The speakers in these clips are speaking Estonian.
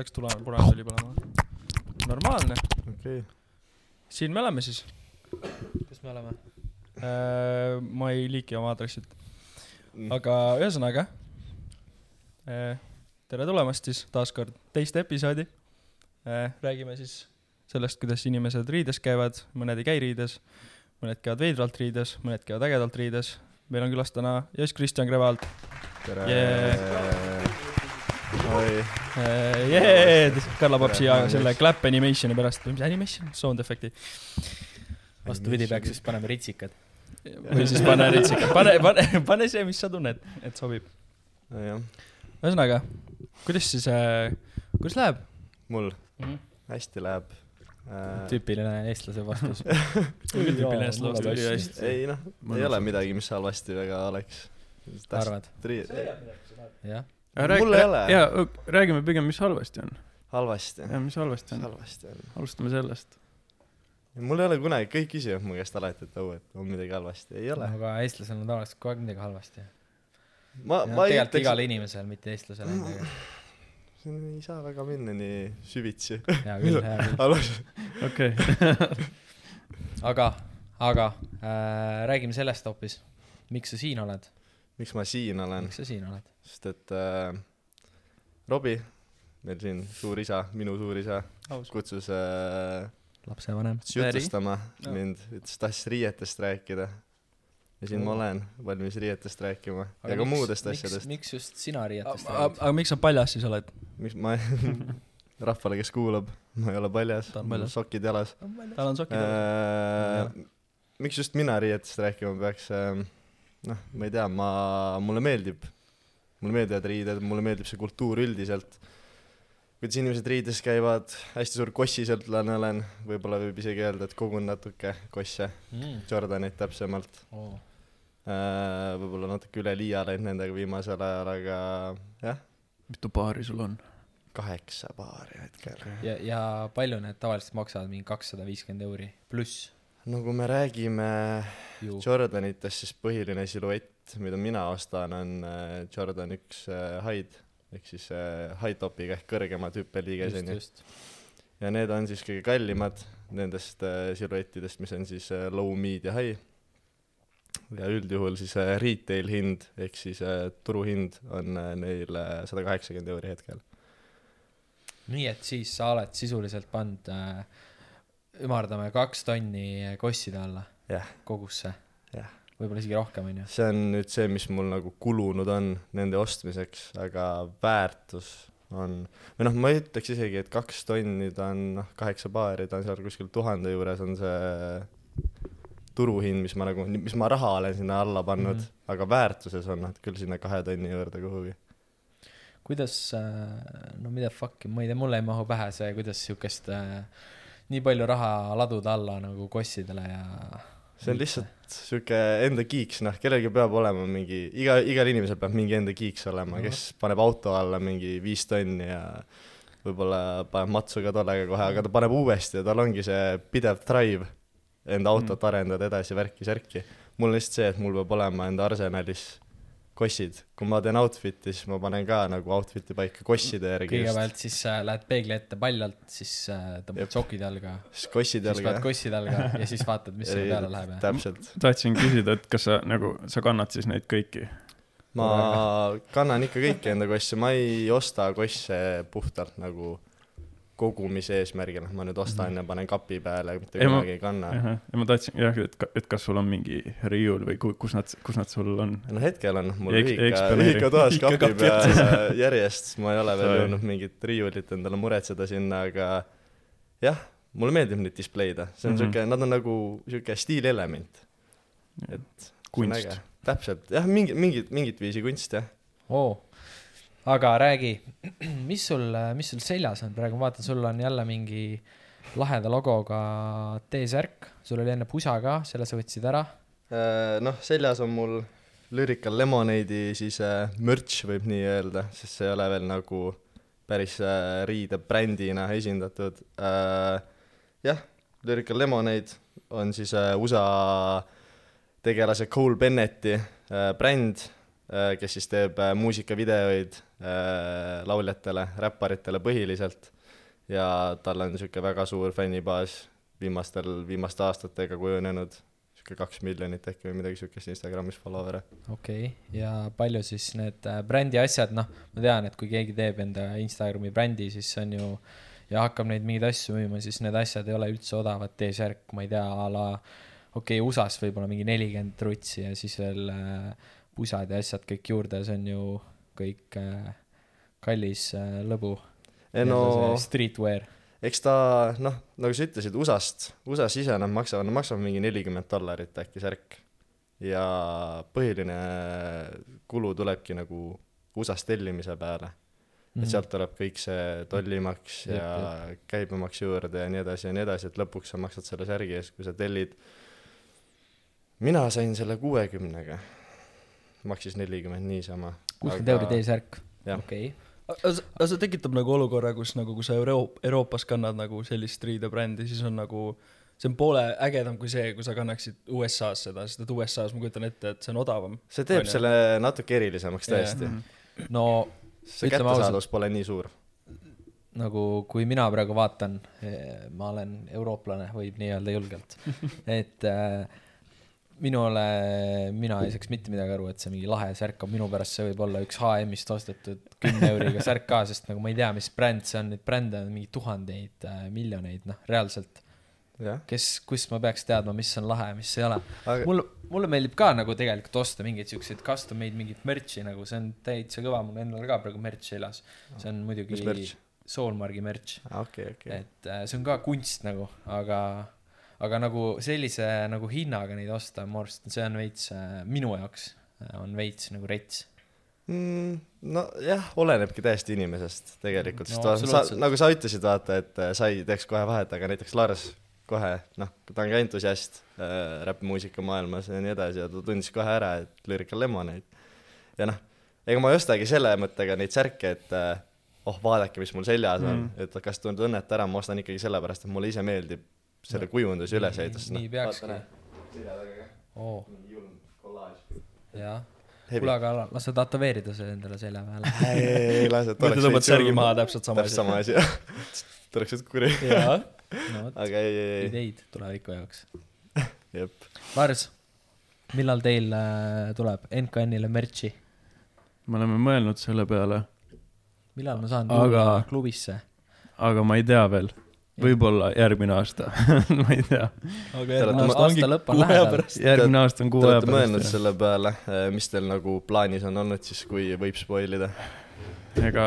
läks tule, punane tuli põlema. normaalne, okei. siin me oleme siis kus me oleme? äh,. ma ei liiki oma aadressit, Mm. aga ühesõnaga äh,. tere tulemast siis taas kord teist episoodi äh,. räägime siis sellest, kuidas inimesed riides käivad, mõned ei käi riides, mõned käivad veidralt riides, mõned käivad ägedalt riides. meil on külas täna Joss Kristjan Krevalt tere Yeah. äh,. Yeah! Karla Popp siia selle clap animation'i pärast, või mis animation, sound efekti. vastupidi, peaks siis panema ritsikad. või siis pane ritsika, pane, pane, pane see, mis sa tunned, et sobib. ühesõnaga, kuidas siis äh,, kuidas läheb mul mm? -hmm. hästi läheb äh,. tüüpiline eestlase vastus. tüüpiline eestlane Jaa, vastus. ei noh, ei ole midagi, mis halvasti väga oleks. arvad? jah. Mul ei ole. jaa, räägime pigem, mis halvasti on. halvasti, jah, mis halvasti on. halvasti on. alustame sellest. mul ei ole kunagi, kõik küsivad mu käest alati, et oh, et on midagi halvasti, ei ole. aga eestlasel on tavaliselt kogu aeg midagi halvasti. ma, ma ei tegelikult ütleks igale, inimesele, mitte eestlasele endale. siin ei saa väga minna nii süvitsi. hea küll, hea küll. alus, okei. aga, aga äh, räägime sellest hoopis. miks sa siin oled? miks ma siin olen, miks sa siin oled? Sest et äh, Robbie, meil siin suurisa, minu suurisa, aus. kutsus äh, lapsevanem. jutustama No. mind, ütles, tahtis riietest rääkida. ja siin ma Oo. olen valmis riietest rääkima ja ka muudest miks, asjadest. miks just sina riietest aga räägid? aga miks sa paljas siis oled? miks ma, rahvale, kes kuulab, ma ei ole paljas Ta on, sokid jalas tal on sokid äh,. äh,. miks just mina riietest rääkima peaks äh,, noh, ma ei tea, ma, mulle meeldib, mulle meeldivad riided, mulle meeldib see kultuur üldiselt. kuidas inimesed riides käivad, hästi suur kossisõltlane olen, võib-olla võib isegi öelda, et kogun natuke kosse, Mm. Jordanit täpsemalt. Oh. Võib-olla natuke üle liia läinud nendega viimasel ajal, aga jah, mitu paari sul on? kaheksa paari hetkel. ja, ja palju need tavaliselt maksavad, mingi kakssada viiskümmend euri pluss no kui me räägime ju. Jordanitest, siis põhiline siluett, mida mina ostan, on äh, Jordan üks äh, Hide ehk siis äh, high topiga ehk kõrgema just, hüppeliigeseni. just. ja need on siis kõige kallimad nendest äh, siluettidest, mis on siis äh, low, mid ja high. ja üldjuhul siis äh, retail hind ehk siis äh, turuhind on äh, neil sada kaheksakümmend euri hetkel. nii et siis sa oled sisuliselt pannud äh,, ümardame kaks tonni kosside alla Jah. kogusse. Jah. Võib-olla isegi rohkem, onju. see on nüüd see, mis mul nagu kulunud on nende ostmiseks, aga väärtus on, või noh, ma ütleks isegi, et kaks tonni ta on noh, kaheksa paari, ta on seal kuskil tuhande juures on see turuhind, mis ma nagu, mis ma raha olen sinna alla pannud mm. -hmm. aga väärtuses on noh, küll sinna kahe tonni juurde kuhugi. kuidas äh,, no mida fuck'i, ma ei tea, mulle ei mahu pähe see, kuidas siukest äh, nii palju raha laduda alla nagu kossidele ja see on lihtsalt sihuke enda kiiks, noh, kellelgi peab olema mingi, iga, igal inimesel peab mingi enda kiiks olema, kes paneb auto alla mingi viis tonni ja võib-olla paneb matsu ka tollega kohe, aga ta paneb uuesti ja tal ongi see pidev drive enda autot arendada edasi, värki-särki. mul on lihtsalt see, et mul peab olema enda arsenalis kossid, kui ma teen outfit'i, siis ma panen ka nagu outfit'i paika kosside järgi just, kõigepealt siis äh, lähed peegli ette paljalt, siis äh, tõmbad sokid jalga, siis kossid siis paned jalga. kossid jalga ja siis vaatad, mis sinna peale läheb täpselt. tahtsin küsida, et kas sa nagu, sa kannad siis neid kõiki? ma kannan ikka kõiki enda kosse, ma ei osta kosse puhtalt nagu kogumise eesmärgil, ma nüüd ostan ja panen kapi peale, mitte kunagi ei kanna. ja ma tahtsin jah, et, et kas sul on mingi riiul või ku- kus nad, kus nad sul on? no hetkel on mul Eks- ühika, ühika toas Ikka kapi kapi peal järjest, ma ei ole veel jõudnud mingit riiulit endale muretseda sinna, aga jah, mulle meeldib neid displeida, see on Mhm. siuke, nad on nagu siuke stiilielement, et kunst. täpselt, jah, mingi, mingit, mingit viisi kunst jah. oo, aga räägi, mis sul, mis sul seljas on? Praegu, ma vaatan, sul on jälle mingi laheda logoga T-särk, sul oli enne pusa ka, selle sa võtsid ära. Äh, noh, seljas on mul Lyrical Lemonade'i siis äh, merch võib nii öelda, sest see ei ole veel nagu päris äh, riidebrändina esindatud. Jah, Lyrical Lemonade on siis USA tegelase Cole Bennetti bränd kes siis teeb äh, muusikavideoid äh, lauljatele, räpparitele põhiliselt ja tal on niisugune väga suur fännibaas viimastel, viimaste aastatega kujunenud, niisugune kaks miljonit äkki või midagi niisugust Instagramis follower'e. okei okay., ja palju siis need äh, brändi asjad, noh, ma tean, et kui keegi teeb enda Instagrami brändi, siis see on ju ja hakkab neid mingeid asju müüma, siis need asjad ei ole üldse odavad, T-särk, ma ei tea, a la okei okay,, USA-s võib-olla mingi nelikümmend rutsi ja siis veel äh, pusad ja asjad kõik juurde, see on ju kõik äh, kallis äh, lõbu. no Streetwear, eks ta noh, nagu sa ütlesid, USA-st, USA-s ise nad maksavad, nad maksavad mingi nelikümmend dollarit äkki särk. ja põhiline kulu tulebki nagu USA-st tellimise peale. et sealt tuleb kõik see tollimaks Jep, ja käibemaks juurde ja nii edasi ja nii edasi, et lõpuks sa maksad selle särgi eest, kui sa tellid. mina sain selle kuuekümnega, maksis nelikümmend niisama. kuuskümmend euri T-särk, jah. okei. aga see- aga see tekitab nagu olukorra, kus nagu, kui sa Euro-, Euroopas kannad nagu sellist riidebrändi, siis on nagu, see on poole ägedam kui see, kui sa kannaksid USA-s seda, sest et USA-s ma kujutan ette, et see on odavam. see teeb ju? selle natuke erilisemaks tõesti. no see Ütleme ausalt. kättesaadavus pole nii suur. nagu kui mina praegu vaatan, ma olen eurooplane, võib nii öelda julgelt, et äh, minule, mina ei saaks mitte midagi aru, et see mingi lahe särk on, minu pärast see võib olla üks HM-ist ostetud kümne euriga särk ka, sest nagu ma ei tea, mis bränd see on, neid brände on mingi tuhandeid äh,, miljoneid, noh, reaalselt. kes, kust ma peaks teadma, mis on lahe mis ei ole. aga mulle, mulle meeldib ka nagu tegelikult osta mingeid siukseid custom made mingit merch'i nagu see on täitsa kõva, mul endal ka praegu merch seljas. see on muidugi mis merch? Merch, okei, okei. et äh, see on ka kunst nagu, aga, aga nagu sellise nagu hinnaga neid osta, ma arvan, et see on veits äh, minu jaoks äh, on veits nagu rets. mm,. nojah, olenebki täiesti inimesest tegelikult, No sest no, sa nagu sa ütlesid, vaata, et äh, sa ei teeks kohe vahet, aga näiteks Lars kohe, noh, ta on ka entusiast äh, räppmuusika maailmas ja nii edasi ja ta tundis kohe ära, et Lyrical Lemonade. ja noh, ega ma ei ostagi selle mõttega neid särke, et äh, oh, vaadake, mis mul seljas on Mm., et kas te tunnete ära, ma ostan ikkagi sellepärast, et mulle ise meeldib selle kujunduse ülesehitus. nii peakski. oo, jah. kuule, aga la- lase tätoveerida see endale selja peale. ei, ei, ei lase, sa tõmbad särgi julm. maha täpselt sama täpselt sama asi, jah. tuleks nüüd kuri. jaa, no vot, aga ei, ei, ei, ideid tuleviku jaoks. jep. Lars, millal teil äh, tuleb NKN-ile merch'i? me oleme mõelnud selle peale, millal ma saan Aga- klubisse? aga ma ei tea veel. Võib-olla järgmine aasta, ma ei tea. aga Te järgmine aasta ongi aasta lõpp on kuu aja lähedal. pärast. järgmine aasta on kuu Te aja olete mõelnud pärast. selle peale, mis teil nagu plaanis on olnud siis, kui võib spoil ida? ega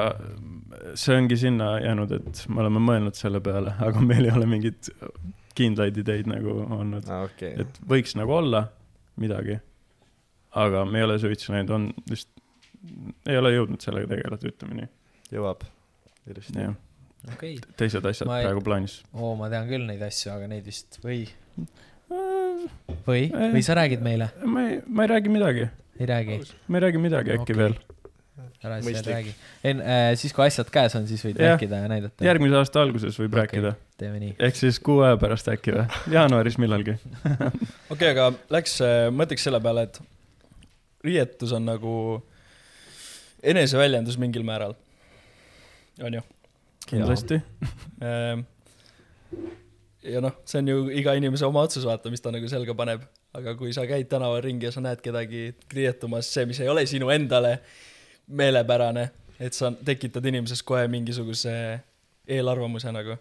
see ongi sinna jäänud, et me oleme mõelnud selle peale, aga meil ei ole mingeid kindlaid ideid nagu olnud. aa, okei. et võiks nagu olla midagi, aga me ei ole suitsu näinud, on vist, ei ole jõudnud sellega tegeleda, ütleme nii. jõuab ilusti. jah, okay., teised asjad Ma ei- praegu plaanis. oo, ma tean küll neid asju, aga neid vist või, või, või sa räägid meile? ma ei, ma ei räägi midagi, ei räägi, ma ei räägi midagi äkki Okei. veel. ära siis räägi. en- äh,, siis kui asjad käes on, siis võid Jah. rääkida ja näidata. järgmise aasta alguses võib Okei. rääkida, teeme nii. ehk siis kuu aja pärast äkki või, jaanuaris millalgi. okei, aga läks, mõtleks selle peale, et riietus on nagu eneseväljendus mingil määral, on ju? kindlasti. Ehm, ja noh, see on ju iga inimese oma otsus, vaata, mis ta nagu selga paneb. aga kui sa käid tänaval ringi ja sa näed kedagi riietumas, see, mis ei ole sinu endale meelepärane, et sa tekitad inimeses kohe mingisuguse eelarvamuse nagu,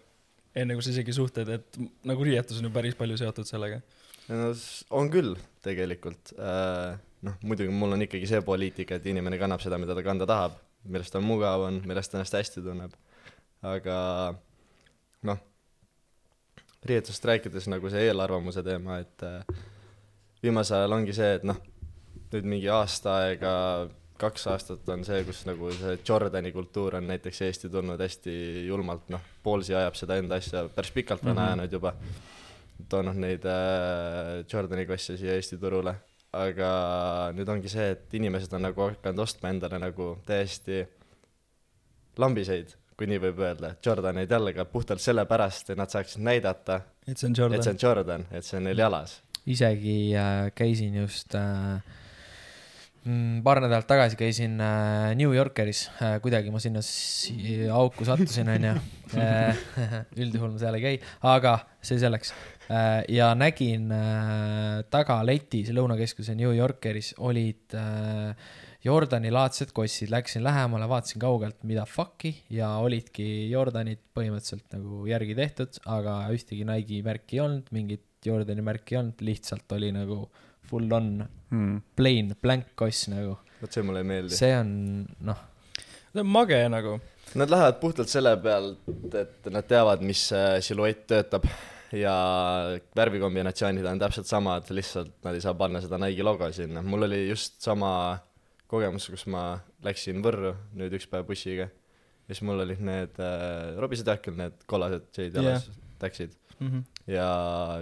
enne kui sa isegi suhtled, et nagu riietus on ju päris palju seotud sellega. no on küll tegelikult. noh, muidugi mul on ikkagi see poliitika, et inimene kannab seda, mida ta kanda tahab, millest tal mugav on, millest ta ennast hästi tunneb. Aga noh, riietusest rääkides nagu see eelarvamuse teema, et äh, viimasel ajal ongi see, et noh, nüüd mingi aasta aega, kaks aastat on see, kus nagu see Jordani kultuur on näiteks Eesti tulnud hästi julmalt, noh, Poolsi ajab seda enda asja päris pikalt on Mhm. ajanud juba, toonud neid äh, Jordani klasse siia Eesti turule, aga nüüd ongi see, et inimesed on nagu hakanud ostma endale nagu täiesti lambiseid, kui nii võib öelda, Jordaneid jällegi puhtalt sellepärast, et nad saaksid näidata, et see on et see Jordan. on Jordan, et see on neil jalas. isegi äh, käisin just äh, mm, paar nädalat tagasi käisin äh, New Yorkeris äh,, kuidagi ma sinna si auku sattusin, onju. üldjuhul ma seal ei käi, aga see selleks äh,. ja nägin äh, taga letis Lõunakeskuse New Yorkeris olid äh, Jordani laadsed kossid, läksin lähemale, vaatasin kaugelt, mida fuck'i ja olidki Jordanid põhimõtteliselt nagu järgi tehtud, aga ühtegi Nike'i märki ei olnud, mingit Jordani märki ei olnud, lihtsalt oli nagu full on mm.. plain blank koss nagu. vot see mulle ei meeldi. see on noh, see on mage nagu. Nad lähevad puhtalt selle pealt, et nad teavad, mis siluett töötab ja värvikombinatsioonid on täpselt samad, lihtsalt nad ei saa panna seda Nike'i logo sinna. mul oli just sama kogemus, kus ma läksin Võrru nüüd üks päev bussiga ja siis mul olid need äh, Robise Tähkel need kollased J-d jalas yeah. täksid Mhm. ja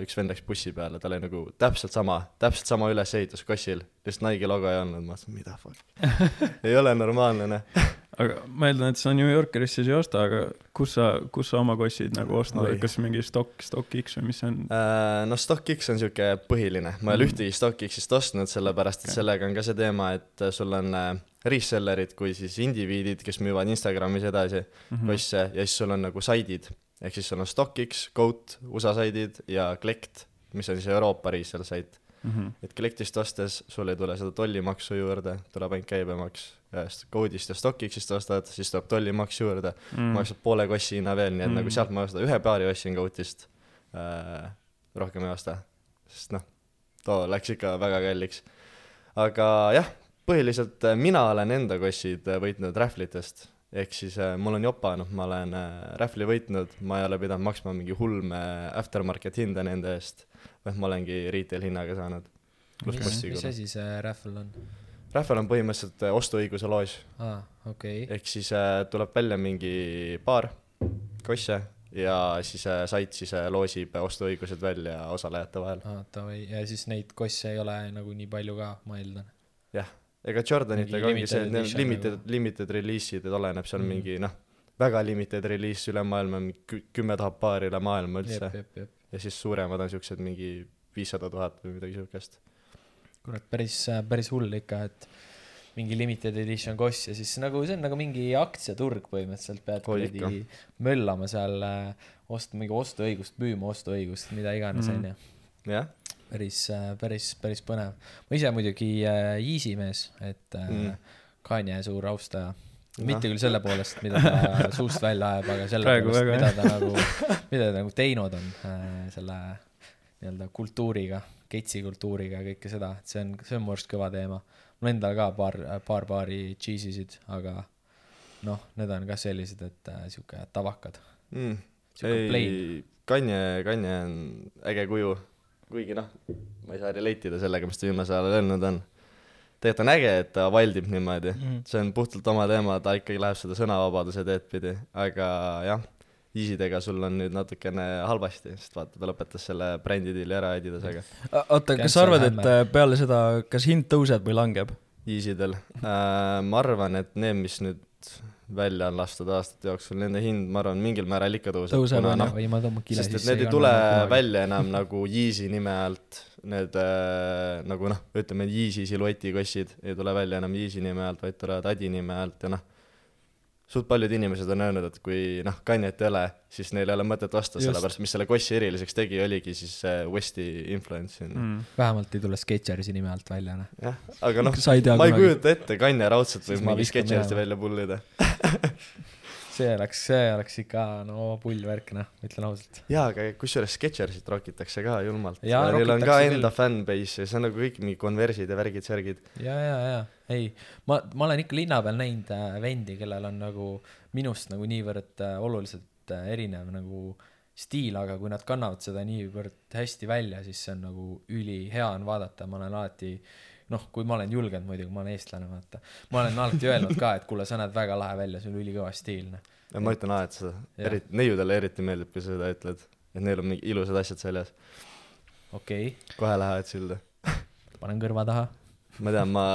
üks vend läks bussi peale, tal oli nagu täpselt sama, täpselt sama ülesehitus kossil, lihtsalt Nike'i logo ei olnud, ma mõtlesin, mida fuck ei ole normaalne, noh. Aga ma eeldan, et sa New Yorkeris siis ei osta, aga kus sa, kus sa oma kossid nagu ostnud oled, kas mingi Stock, StockX või mis see on? Äh, no StockX on sihuke põhiline, ma ei ole Mm. ühtegi StockX-ist ostnud, sellepärast et Okei. sellega on ka see teema, et sul on äh, resellerid kui siis indiviidid, kes müüvad Instagramis edasi Mhm. kosse ja siis sul on nagu saidid, ehk siis sul on StockX, Goat, USA saidid ja Collect, mis on siis Euroopa resell sait. Mhm. et Collectist ostes sul ei tule seda tollimaksu juurde, tuleb ainult käibemaks, Goatist ja StockX-ist ostad, siis tuleb tollimaks juurde, Mm. maksad poole kossi hinna veel, nii et mm. Mm. nagu sealt ma seda ühe paari ostsin Goatist äh,, rohkem ei osta, sest noh, too läks ikka väga kalliks. aga jah, põhiliselt äh, mina olen enda kossid äh, võitnud rähvlitest, ehk siis äh, mul on jopa, noh, ma olen äh, rähvli võitnud, ma ei ole pidanud maksma mingi ulme aftermarket hinda nende eest, vaid ma olengi retail hinnaga saanud. mis, asi see raffle on? Rähvel on põhimõtteliselt äh, ostuõiguse loos, okei okay., ehk siis äh, tuleb välja mingi paar kosse ja siis äh, sait siis äh, loosib ostuõigused välja osalejate vahel. aa davai, ja siis neid kosse ei ole nagu nii palju ka, ma eeldan. ega Jordanitega ongi see, et need limited limited release'id, et oleneb seal Mm. mingi noh, väga limited release üle maailma, mingi kümme tuhat paari üle maailma üldse ja siis suuremad on siuksed mingi viissada tuhat või midagi siukest. kurat, päris, päris hull ikka, et mingi limited edition koss ja siis nagu see on nagu mingi aktsiaturg põhimõtteliselt, pead kuradi möllama seal, ostma mingi ostuõigust, müüma ostuõigust, mida iganes, Mhm. onju. jah, päris, päris, päris põnev. ma ise muidugi äh, Yeezy mees, et äh, Mm. Kanye suur austaja. Noh. mitte küll selle poolest, mida ta suust välja ajab, aga selle Praegu poolest, mida ta nagu, mida ta nagu teinud on äh, selle nii-öelda kultuuriga, ketsi kultuuriga ja kõike seda, et see on, see on mu arust kõva teema. mul endal ka paar, paar paari cheese'isid, aga noh, need on ka sellised, et äh, sihuke tavakad, mm.. ei, Kanye, Kanye on äge kuju, kuigi noh, ma ei saa relate ida sellega, mis ta viimasel ajal öelnud on. tegelikult on äge, et ta valdib niimoodi, Mhm. see on puhtalt oma teema, ta ikkagi läheb seda sõnavabaduse teed pidi, aga jah, Yeezydega sul on nüüd natukene halvasti, sest vaata, ta lõpetas selle brändidiili ära Adidasega. oota, kas sa arvad, et äh, peale seda, kas hind tõuseb või langeb? Yeezydel äh,, ma arvan, et need, mis nüüd välja on lastud aastate jooksul, nende hind, ma arvan, mingil määral ikka tõuseb, Tõuseb, on noh, või ma tõmban kile sisse. need ei tule välja enam nagu Yeezy nime alt, need äh, nagu noh, ütleme Yeezy silueti kossid ei tule välja enam Yeezy nime alt, vaid tulevad Adi nime alt ja noh, suht paljud inimesed on öelnud, et kui noh, Kanye't ei ole, siis neil ei ole mõtet Just. sellepärast mis selle kossi eriliseks tegi, oligi siis see Westi influence sinna mm.. vähemalt ei tule Sketchersi nime alt välja, noh. jah, aga noh, ma ei kujuta ette, Kanye raudselt võib mingi minema. välja pullida. see oleks, see oleks ikka no pull värk, noh, ütlen ausalt. jaa, aga kusjuures Sketchersit rokitakse ka julmalt. Jaa, Neil on ka enda fanbase ja see on nagu kõik mingi konversid ja värgid-särgid. ja, ja, ja ei, ma, ma olen ikka linna peal näinud äh, vendi, kellel on nagu minust nagu niivõrd äh, oluliselt äh, erinev nagu stiil, aga kui nad kannavad seda niivõrd hästi välja, siis see on nagu ülihea on vaadata, ma olen alati noh, kui ma olen julgenud muidugi, ma olen eestlane, vaata. ma olen alati öelnud ka, et kuule, sa näed väga lahe välja, sul on ülikõva stiil, noh. ja ma ütlen alati seda, eriti, neiudele eriti meeldib, kui sa seda ütled. et neil on mingi ilusad asjad seljas, okei okay,, kohe lähevad silda. panen kõrva taha. ma tean, ma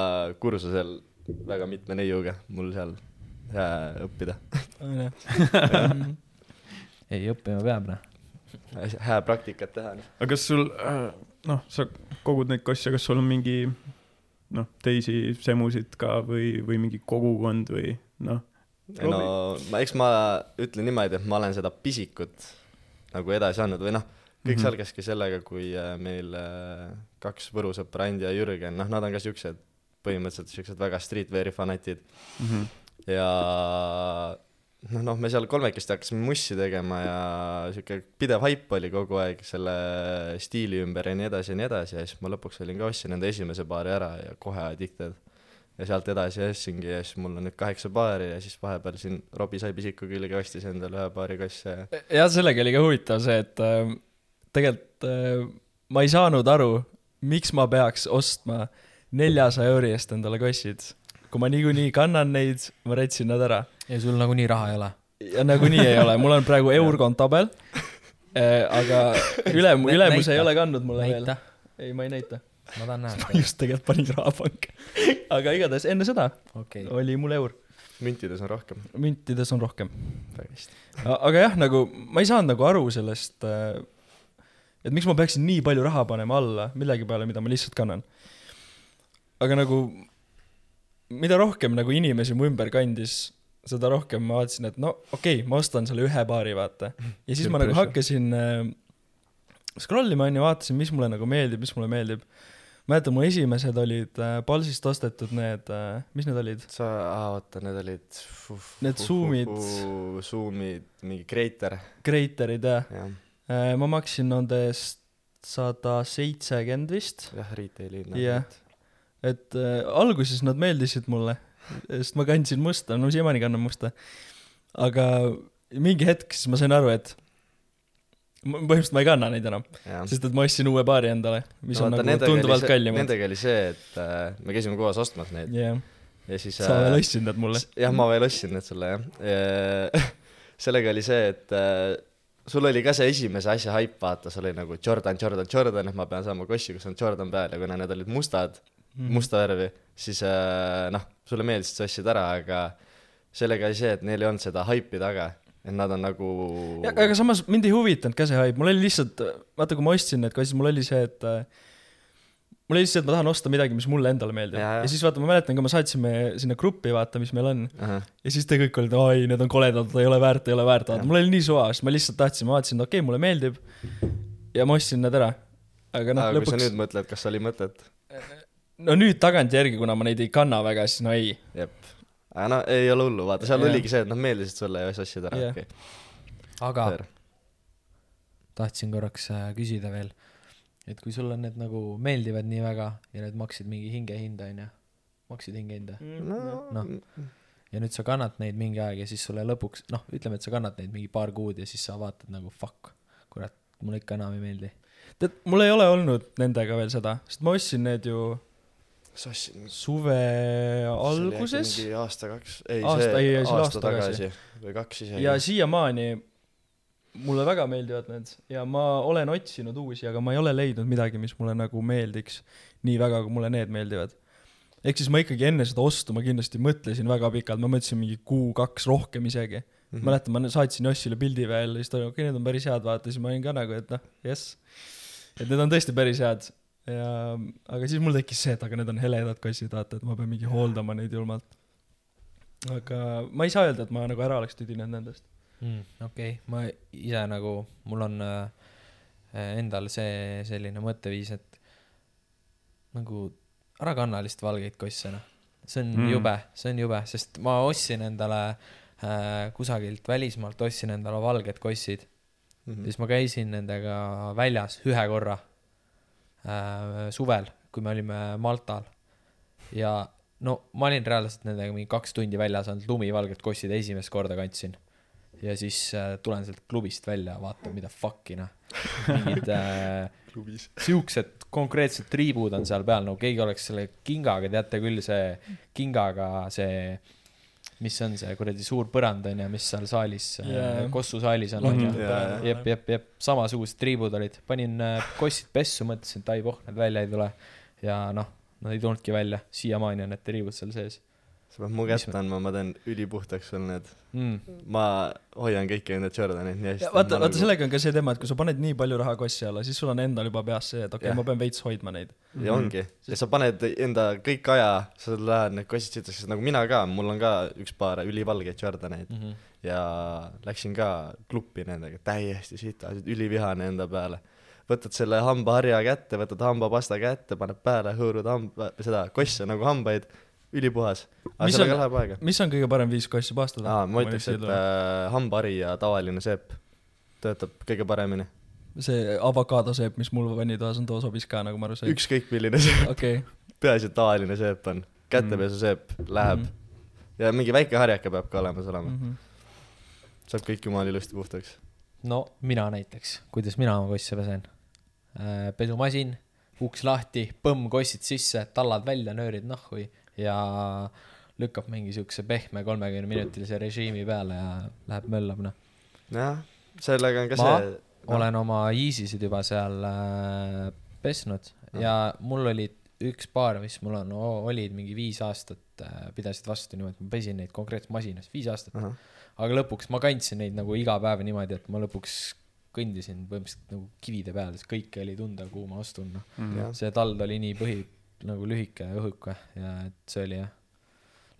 kursusel väga mitme neiuga, mul seal hea õppida. ei, õppima peab, noh. hea praktikat teha. aga kas sul, noh, sa kogud neid kosse, kas sul on mingi noh, teisi semusid ka või, või mingi kogukond või noh, no ma, eks ma ütlen niimoodi, et ma olen seda pisikut nagu edasi andnud või noh, kõik mm. -hmm. algaski sellega, kui äh, meil äh, kaks Võru sõpra, Andi ja Jürgen, noh, nad on ka siuksed, põhimõtteliselt siuksed väga streetwear'i fanatid mm -hmm. ja noh, noh, me seal kolmekesti hakkasime mussi tegema ja sihuke pidev haip oli kogu aeg selle stiili ümber ja nii edasi ja nii edasi ja siis ma lõpuks olin ka, ostsin enda esimese paari ära ja kohe addicted. ja sealt edasi ostsingi ja siis mul on nüüd kaheksa paari ja siis vahepeal siin Robbie sai pisiku külge, ostis endale ühe paari kasse ja jah, sellega oli ka huvitav see, et äh, tegelikult äh, ma ei saanud aru, miks ma peaks ostma neljasaja euri eest endale kossid. Kui ma niikuinii kannan neid, ma rätsin nad ära. ja sul nagunii raha ei ole. ja nagunii ei ole, mul on praegu eurkontabel, aga ülem, ülemus ei ole kandnud mulle veel. näita, ei, ma ei näita. ma tahan ma näha. just tegelikult panin rahapanka. aga igatahes enne seda okei, oli mul eur, müntides on rohkem. müntides on rohkem. aga jah, nagu ma ei saanud nagu aru sellest, et miks ma peaksin nii palju raha panema alla millegi peale, mida ma lihtsalt kannan. aga nagu, mida rohkem nagu inimesi mu ümber kandis, seda rohkem ma vaatasin, et no okei okay,, ma ostan selle ühe paari, vaata. ja siis ma nagu hakkasin äh, scroll ima, onju, vaatasin, mis mulle nagu meeldib, mis mulle meeldib. mäletan, mu esimesed olid äh, Palsist ostetud need äh,, mis need olid? sa, oota, need olid Need Zoomid. Zoomid, mingi Kreiter, Kreiterid jah. jah, Äh, ma maksin nende eest sada seitsekümmend vist, jah, retail'i Jah. Et äh, alguses nad meeldisid mulle, sest ma kandsin musta, no siiamaani kannan musta. aga mingi hetk siis ma sain aru, et põhimõtteliselt ma ei kanna neid enam, sest et ma ostsin uue paari endale, mis No on vaata, nagu tunduvalt see- kallimad. Nendega oli see, et äh, me käisime koos ostmas neid jah, ja siis sa veel ostsid need mulle. jah, ma veel ostsin need sulle jah ja. sellega oli see, et äh, sul oli ka see esimese asja haip, vaata, sul oli nagu Jordan, Jordan, Jordan, et ma pean saama kossi, kus on Jordan peal ja kuna need olid mustad. mm., musta värvi, siis äh, noh, sulle meeldis, et sa ostsid ära, aga sellega oli see, et neil ei olnud seda haipi taga, et nad on nagu aga samas mind ei huvitanud ka see haip, mul oli lihtsalt, vaata kui ma ostsin need kassid, mul oli see, et äh, mul oli lihtsalt see, et ma tahan osta midagi, mis mulle endale meeldib. Ja, siis vaata, ma mäletan, kui me saatsime sinna gruppi, vaata, mis meil on. Ahah. ja siis te kõik olite, oi, need on koledad, ei ole väärt, ei ole väärt, vaata, mul oli nii suva, sest ma lihtsalt tahtsin, ma vaatasin, okei okay,, mulle meeldib. ja ma ostsin need ära. aga noh, aga kui sa lõpuks nüüd, mõtled, kas oli mõtet? No nüüd tagantjärgi, kuna ma neid ei kanna väga, siis no ei. jep. aga no ei ole hullu, vaata, seal Jah. oligi see, et nad meeldisid sulle ja siis ostsid ära, okei. aga tahtsin korraks äh, küsida veel, et kui sulle need nagu meeldivad nii väga ja need maksid mingi hingehinda, onju, maksid hingehinda no Noh. ja nüüd sa kannad neid mingi aeg ja siis sulle lõpuks, noh, ütleme, et sa kannad neid mingi paar kuud ja siis sa vaatad nagu fuck, kurat, mulle ikka enam ei meeldi. tead, mul ei ole olnud nendega veel seda, sest ma ostsin need ju sa ostsid mingi suve alguses aasta-kaks, ei Aasta- see ei, aasta aasta tagasi või kaks isegi. ja siiamaani mulle väga meeldivad need ja ma olen otsinud uusi, aga ma ei ole leidnud midagi, mis mulle nagu meeldiks nii väga, kui mulle need meeldivad. ehk siis ma ikkagi enne seda ostu ma kindlasti mõtlesin väga pikalt, ma mõtlesin mingi kuu-kaks rohkem isegi mm. -hmm. mäletan, ma saatsin Jossile pildi veel ja siis ta oli, okei okay,, need on päris head, vaata, siis ma olin ka nagu, et noh, jess. et need on tõesti päris head ja, aga siis mul tekkis see, et aga need on heledad kassid, vaata, et ma pean mingi hooldama neid julmalt. aga ma ei saa öelda, et ma nagu ära oleks tüdinenud nendest. mm,. okei okay., ma ise nagu, mul on äh, endal see selline mõtteviis, et nagu ära kanna lihtsalt valgeid kosse, noh. see on Mm. jube, see on jube, sest ma ostsin endale äh, kusagilt välismaalt ostsin endale valged kossid Mhm. mm., siis ma käisin nendega väljas ühe korra äh, suvel, kui me olime Maltal. Ja no ma olin reaalselt nendega mingi kaks tundi väljas olnud, lumivalged kossid esimest korda kandsin. ja siis äh, tulen sealt klubist välja, vaatan, mida fuck'i noh, mingid äh, siuksed konkreetsed triibud on seal peal, no keegi oleks selle kingaga, teate küll, see kingaga see, mis on see kuradi suur põrand on ju, mis seal saalis yeah., Kossu saalis on, on ju Jaa, jaa. jep, jep, jep, samasugused triibud olid, panin äh, kossid pessu, mõtlesin, et ai voh, need välja ei tule. ja noh, nad ei tulnudki välja, siiamaani on need triibud seal sees. Sa pead mu kätte andma, ma teen ülipuhtaks sul need. mm.. ma hoian kõiki neid Jordaneid nii hästi. vaata, vaata. sellega on ka see teema, et kui sa paned nii palju raha kossi alla, siis sul on endal juba peas see, et okei okay,, ma pean veits hoidma neid. ja ongi, ja sa paned enda kõik aja, sa lähed need kossid sitaks, nagu mina ka, mul on ka üks paar ülivalgeid Jordaneid Mm -hmm. ja läksin ka klubi nendega täiesti sitasid, ülivihane enda peale. võtad selle hambaharja kätte, võtad hambapasta kätte, paned peale, hõõrud hamba, seda kosse nagu hambaid, ülipuhas. aga Mis sellega on- läheb aega. mis on kõige parem viis kossi paastada? aa, ma ütleks, et äh, hambahari ja tavaline seep töötab kõige paremini. see avokaadoseep, mis mul vannitoas on, too sobis ka, nagu ma aru sain. ükskõik milline seep, okei, peaasi, et tavaline seep on. kätepesuseep läheb Mhm. ja mingi väike harjake peab ka olemas olema, Mhm. saab kõik jumala ilusti puhtaks. no mina näiteks, kuidas mina oma kosse pesen. pesumasin, uks lahti, põmm kossid sisse, tallad välja, nöörid nahhu ja lükkab mingi siukse pehme kolmekümne minutilise režiimi peale ja läheb möllab noh. jah, sellega on ka Ma see olen oma Yeezysid juba seal äh, pesnud ja mul olid üks paar, mis mul on, olid mingi viis aastat äh,, pidasid vastu niimoodi, ma pesin neid konkreetselt masinas, viis aastat. ahah, aga lõpuks ma kandsin neid nagu iga päev niimoodi, et ma lõpuks kõndisin põhimõtteliselt nagu kivide peal, sest kõike oli tunda, kuhu ma astun, noh. jah, see tald oli nii põhi, nagu lühike ja õhuke ja et see oli jah,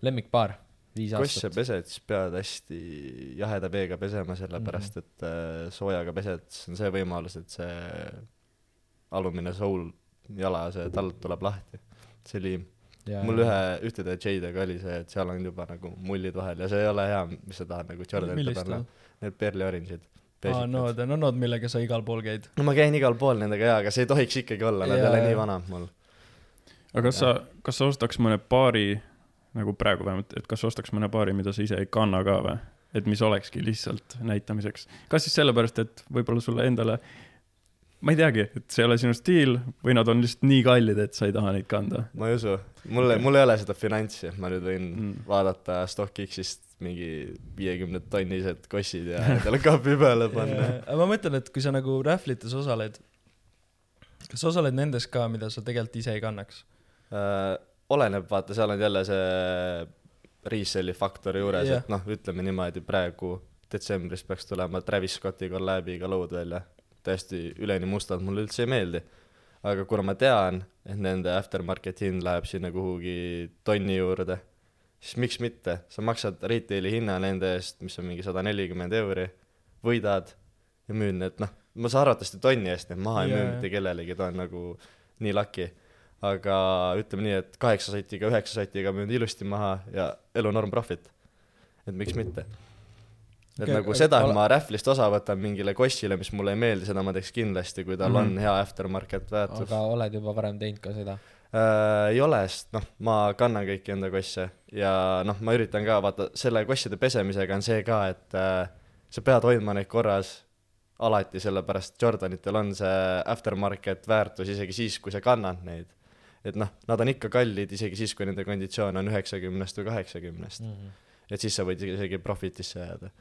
lemmikpaar, viis aastat. pesed, siis pead hästi jaheda veega pesema, sellepärast et äh, soojaga pesed, siis on see võimalus, et see alumine sool, jala, see tald tuleb lahti, see liim. ja mul ühe, ühtede J-dega oli see, et seal on juba nagu mullid vahel ja see ei ole hea, mis sa tahad nagu Jordanite panna on?. Need perli orange'id. aa, no need on need, millega sa igal pool käid. no ma käin igal pool nendega jaa, aga see ei tohiks ikkagi olla, nad ei ole nii vanad mul. Aga kas sa, kas sa ostaks mõne paari, nagu praegu vähemalt, et kas ostaks mõne paari, mida sa ise ei kanna ka või? et mis olekski lihtsalt näitamiseks. kas siis sellepärast, et võib-olla sulle endale, ma ei teagi, et see ei ole sinu stiil või nad on lihtsalt nii kallid, et sa ei taha neid kanda ma ei usu, mul, mul ei ole seda finantsi, et ma nüüd võin Mm. vaadata StockX-ist mingi viiekümne tonnised kossid ja endale kapi peale panna. aga ma mõtlen, et kui sa nagu rähvlites osaled, kas sa osaled nendes ka, mida sa tegelikult ise ei kannaks? Äh, oleneb, vaata, seal on jälle see reselli faktori juures yeah., et noh, ütleme niimoodi, praegu detsembris peaks tulema Travis Scotti kollaabiga lood välja. täiesti üleni mustad, mulle üldse ei meeldi. aga kuna ma tean, et nende aftermarket hind läheb sinna kuhugi tonni juurde, siis miks mitte, sa maksad retail'i hinna nende eest, mis on mingi sada nelikümmend euri, võidad ja müüd need, noh, ma saan arvatavasti tonni eest neid maha ei Jaa, müü mitte kellelegi, ta on nagu nii lucky aga ütleme nii, et kaheksa sotiga, üheksa sotiga müünud ilusti maha ja elunorm profit. et miks mitte. et okay, nagu seda, et ole- ma Rähvlist osa võtan mingile kossile, mis mulle ei meeldi, seda ma teeks kindlasti, kui tal mm. -hmm. on hea aftermarket väärtus aga oled juba varem teinud ka seda? äh,. ei ole, sest noh, ma kannan kõiki enda kosse ja noh, ma üritan ka, vaata, selle kosside pesemisega on see ka, et äh, sa pead hoidma neid korras alati, sellepärast Jordanitel on see aftermarket väärtus isegi siis, kui sa kannad neid. Et noh, nad on ikka kallid, isegi siis, kui nende konditsioon on üheksakümnest või kaheksakümnest. et siis sa võid isegi profitisse jääda.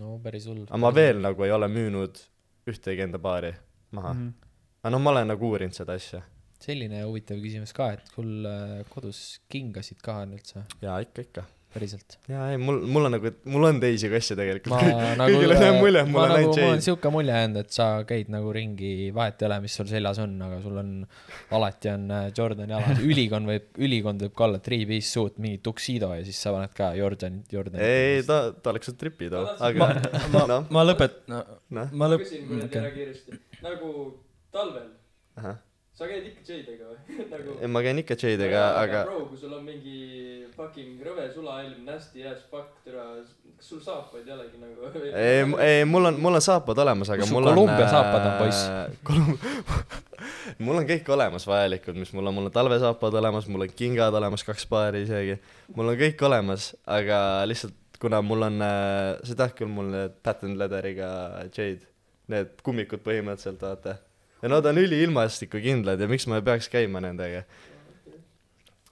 no päris hull. aga ma veel nagu ei ole müünud ühtegi enda paari maha mm. -hmm. aga noh, ma olen nagu uurinud seda asja. selline huvitav küsimus ka, et sul kodus kingasid ka on üldse, jaa, ikka, ikka. päriselt? jaa, ei mul, mul on nagu, mul on teisi kosse tegelikult ma. nagu kõigile jääb mulje, et mul on nagu, ainult mul on siuke mulje jäänud, et sa käid nagu ringi, vahet ei ole, mis sul seljas on, aga sul on, alati on äh, Jordani jalad, ülikond võib, ülikond võib ka olla three-piece suit, mingi tuxedo ja siis sa paned ka Jordan, Jordan. ei, ta, ta oleks su tripi too, aga ma, ma ma lõpet-, noh, ma lõp-, küsin kuradi okei. ära kiiresti, nagu talvel, ahah. Sa käid ikka J-dega või? nagu ei, ma käin ikka Jadega, aga bro, kui sul on mingi fucking rõve sulahelm, nasty ass fuck, türa, kas sul saapaid ei olegi nagu? ei, ei, mul on, mul on saapad olemas, aga Kus mul on Columbia saapad on, poiss? Kolum-, mul on kõik olemas vajalikud, mis mul on, mul on talvesaapad olemas, mul on kingad olemas, kaks paari isegi. mul on kõik olemas, aga lihtsalt kuna mul on, sa tead küll, mul need patent leather'iga Jade, need kummikud põhimõtteliselt, vaata. Ja nad on üliilmastikukindlad ja miks ma ei peaks käima nendega.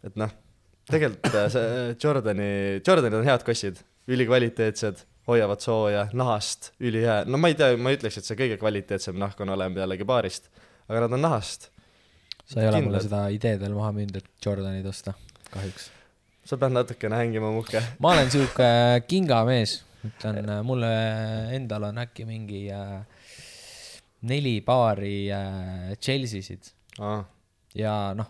et noh, tegelikult äh, see Jordani, Jordanid on head kossid, ülikvaliteetsed, hoiavad sooja, nahast ülihea, no ma ei tea, ma ei ütleks, et see kõige kvaliteetsem nahk on olemas jällegi baarist, aga nad on nahast. sa ei ole mulle seda ideed veel maha müünud, et Jordanid osta, kahjuks. sa pead natukene hängima muhke. ma olen sihuke kingamees, ütlen, mulle endal on äkki mingi äh, neli paari äh, Chelseasid aa, ja noh,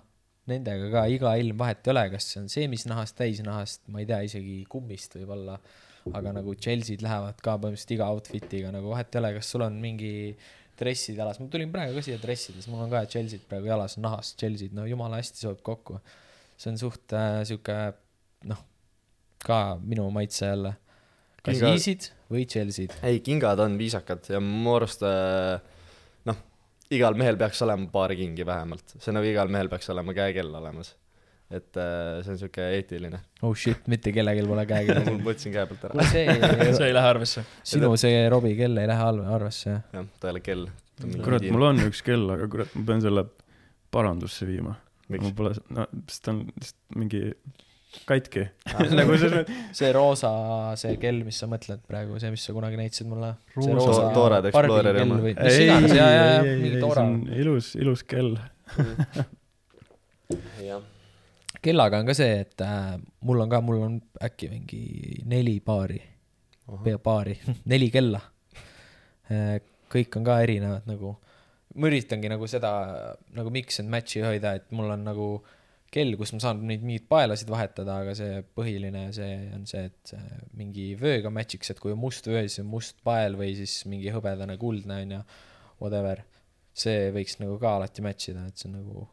nendega ka iga ilm vahet ei ole, kas see on seemisnahast, täisnahast, ma ei tea, isegi kummist võib-olla, aga nagu Chelsea'd lähevad ka põhimõtteliselt iga outfit'iga nagu vahet ei ole, kas sul on mingi dressid jalas, ma tulin praegu ka siia dressides, mul on ka Chelsea'd praegu jalas, nahast Chelsea'd, no jumala hästi sobib kokku. see on suht äh, sihuke noh, ka minu maitse jälle. kas Kinga- Yeezyd või Chelsea'd. ei, kingad on viisakad ja mu arust äh, igal mehel peaks olema paar kingi vähemalt, see nagu igal mehel peaks olema käekell olemas. et äh, see on siuke eetiline. oh shit, mitte kellelgi pole käekella. mul võtsin käe pealt ära. see see ei lähe arvesse. sinu see Robbie kell ei lähe arvesse, jah? jah, ta ei ole kell. kurat, mul on üks kell, aga kurat, ma pean selle parandusse viima. mul? pole, no sest ta on lihtsalt mingi katki. nagu selles mõttes, see roosa, see kell, mis sa mõtled praegu, see, mis sa kunagi näitasid mulle. see Roosa- roosa Toorad Exploreri oma. iganes, ja, ja, ja mingi see on ilus, ilus kell. jah. kellaga on ka see, et äh, mul on ka, mul on äkki mingi neli paari, pea paari, neli kella. kõik on ka erinevad nagu, ma üritangi nagu seda nagu mix and match'i hoida, et mul on nagu kell, kus ma saan neid mingeid paelasid vahetada, aga see põhiline see on see, et see mingi vööga match'iks, et kui on must vöö, siis on must pael või siis mingi hõbedane kuldne on ju, whatever. see võiks nagu ka alati match ida, et see on nagu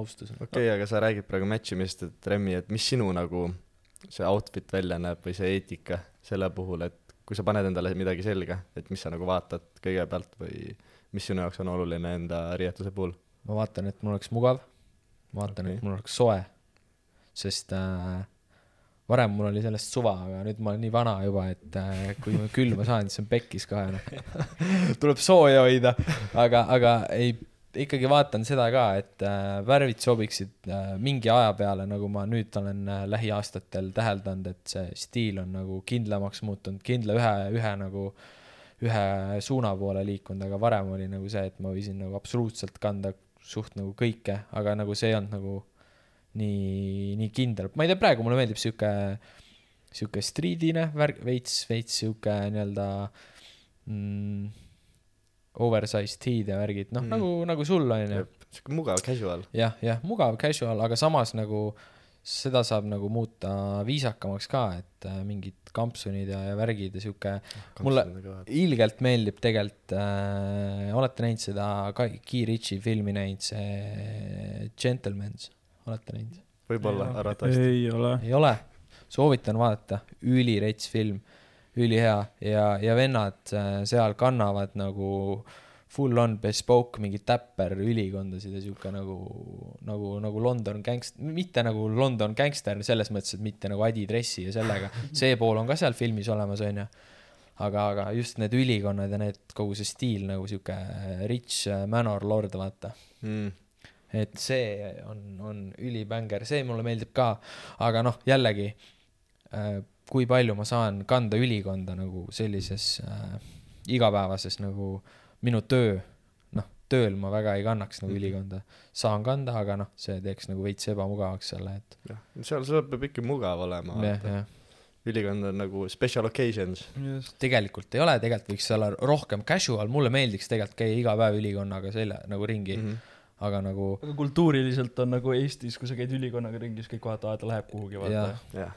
austus. okei okay,, aga sa räägid praegu match imisest, et Remmi, et mis sinu nagu see outfit välja näeb või see eetika selle puhul, et kui sa paned endale midagi selga, et mis sa nagu vaatad kõigepealt või mis sinu jaoks on oluline enda riietuse puhul? ma vaatan, et mul oleks mugav, vaatan okay., et mul oleks soe, sest äh, varem mul oli sellest suva, aga nüüd ma olen nii vana juba, et äh, kui ma külma saan, siis on pekkis kohe noh. tuleb sooja hoida, aga, aga ei, ikkagi vaatan seda ka, et äh, värvid sobiksid äh, mingi aja peale, nagu ma nüüd olen äh, lähiaastatel täheldanud, et see stiil on nagu kindlamaks muutunud, kindla ühe, ühe nagu ühe suuna poole liikunud, aga varem oli nagu see, et ma võisin nagu absoluutselt kanda suht nagu kõike, aga nagu see ei olnud nagu nii, nii kindel, ma ei tea, praegu mulle meeldib sihuke, sihuke striidine värk, veits, veits sihuke nii-öelda mm, oversized tee'd ja värgid, noh Mm. nagu, nagu sul on ju. sihuke mugav casual. jah, jah, mugav casual, aga samas nagu seda saab nagu muuta viisakamaks ka, et äh, mingid kampsunid ja, ja värgid ja sihuke Mulle- ilgelt meeldib tegelikult äh,, olete näinud seda Guy Ritchie filmi näinud, see Gentleman's, olete näinud? võib-olla, arvatavasti. ei ole. ei ole, soovitan vaadata, ülirets film, ülihea ja, ja vennad äh, seal kannavad nagu full on bespoke mingi täpper ülikondasid ja sihuke nagu, nagu, nagu London gangst-, mitte nagu London gangster selles mõttes, et mitte nagu adidressi ja sellega, see pool on ka seal filmis olemas, onju. aga, aga just need ülikonnad ja need, kogu see stiil nagu sihuke rich äh, manor lord, vaata Mm. et see on, on ülibänger, see mulle meeldib ka, aga noh, jällegi äh, kui palju ma saan kanda ülikonda nagu sellises äh, igapäevases nagu minu töö, noh, tööl ma väga ei kannaks nagu Mhm. ülikonda, saan kanda, aga noh, see teeks nagu veits ebamugavaks selle, et jah, seal, seal peab ikka mugav olema. jah, jah. ülikond on nagu special occasions. tegelikult ei ole, tegelikult võiks olla rohkem casual, mulle meeldiks tegelikult käia iga päev ülikonnaga selja nagu ringi mm, -hmm. aga nagu aga kultuuriliselt on nagu Eestis, kui sa käid ülikonnaga ringi, siis kõik vaatavad, et ta läheb kuhugi, vaata jah, jah,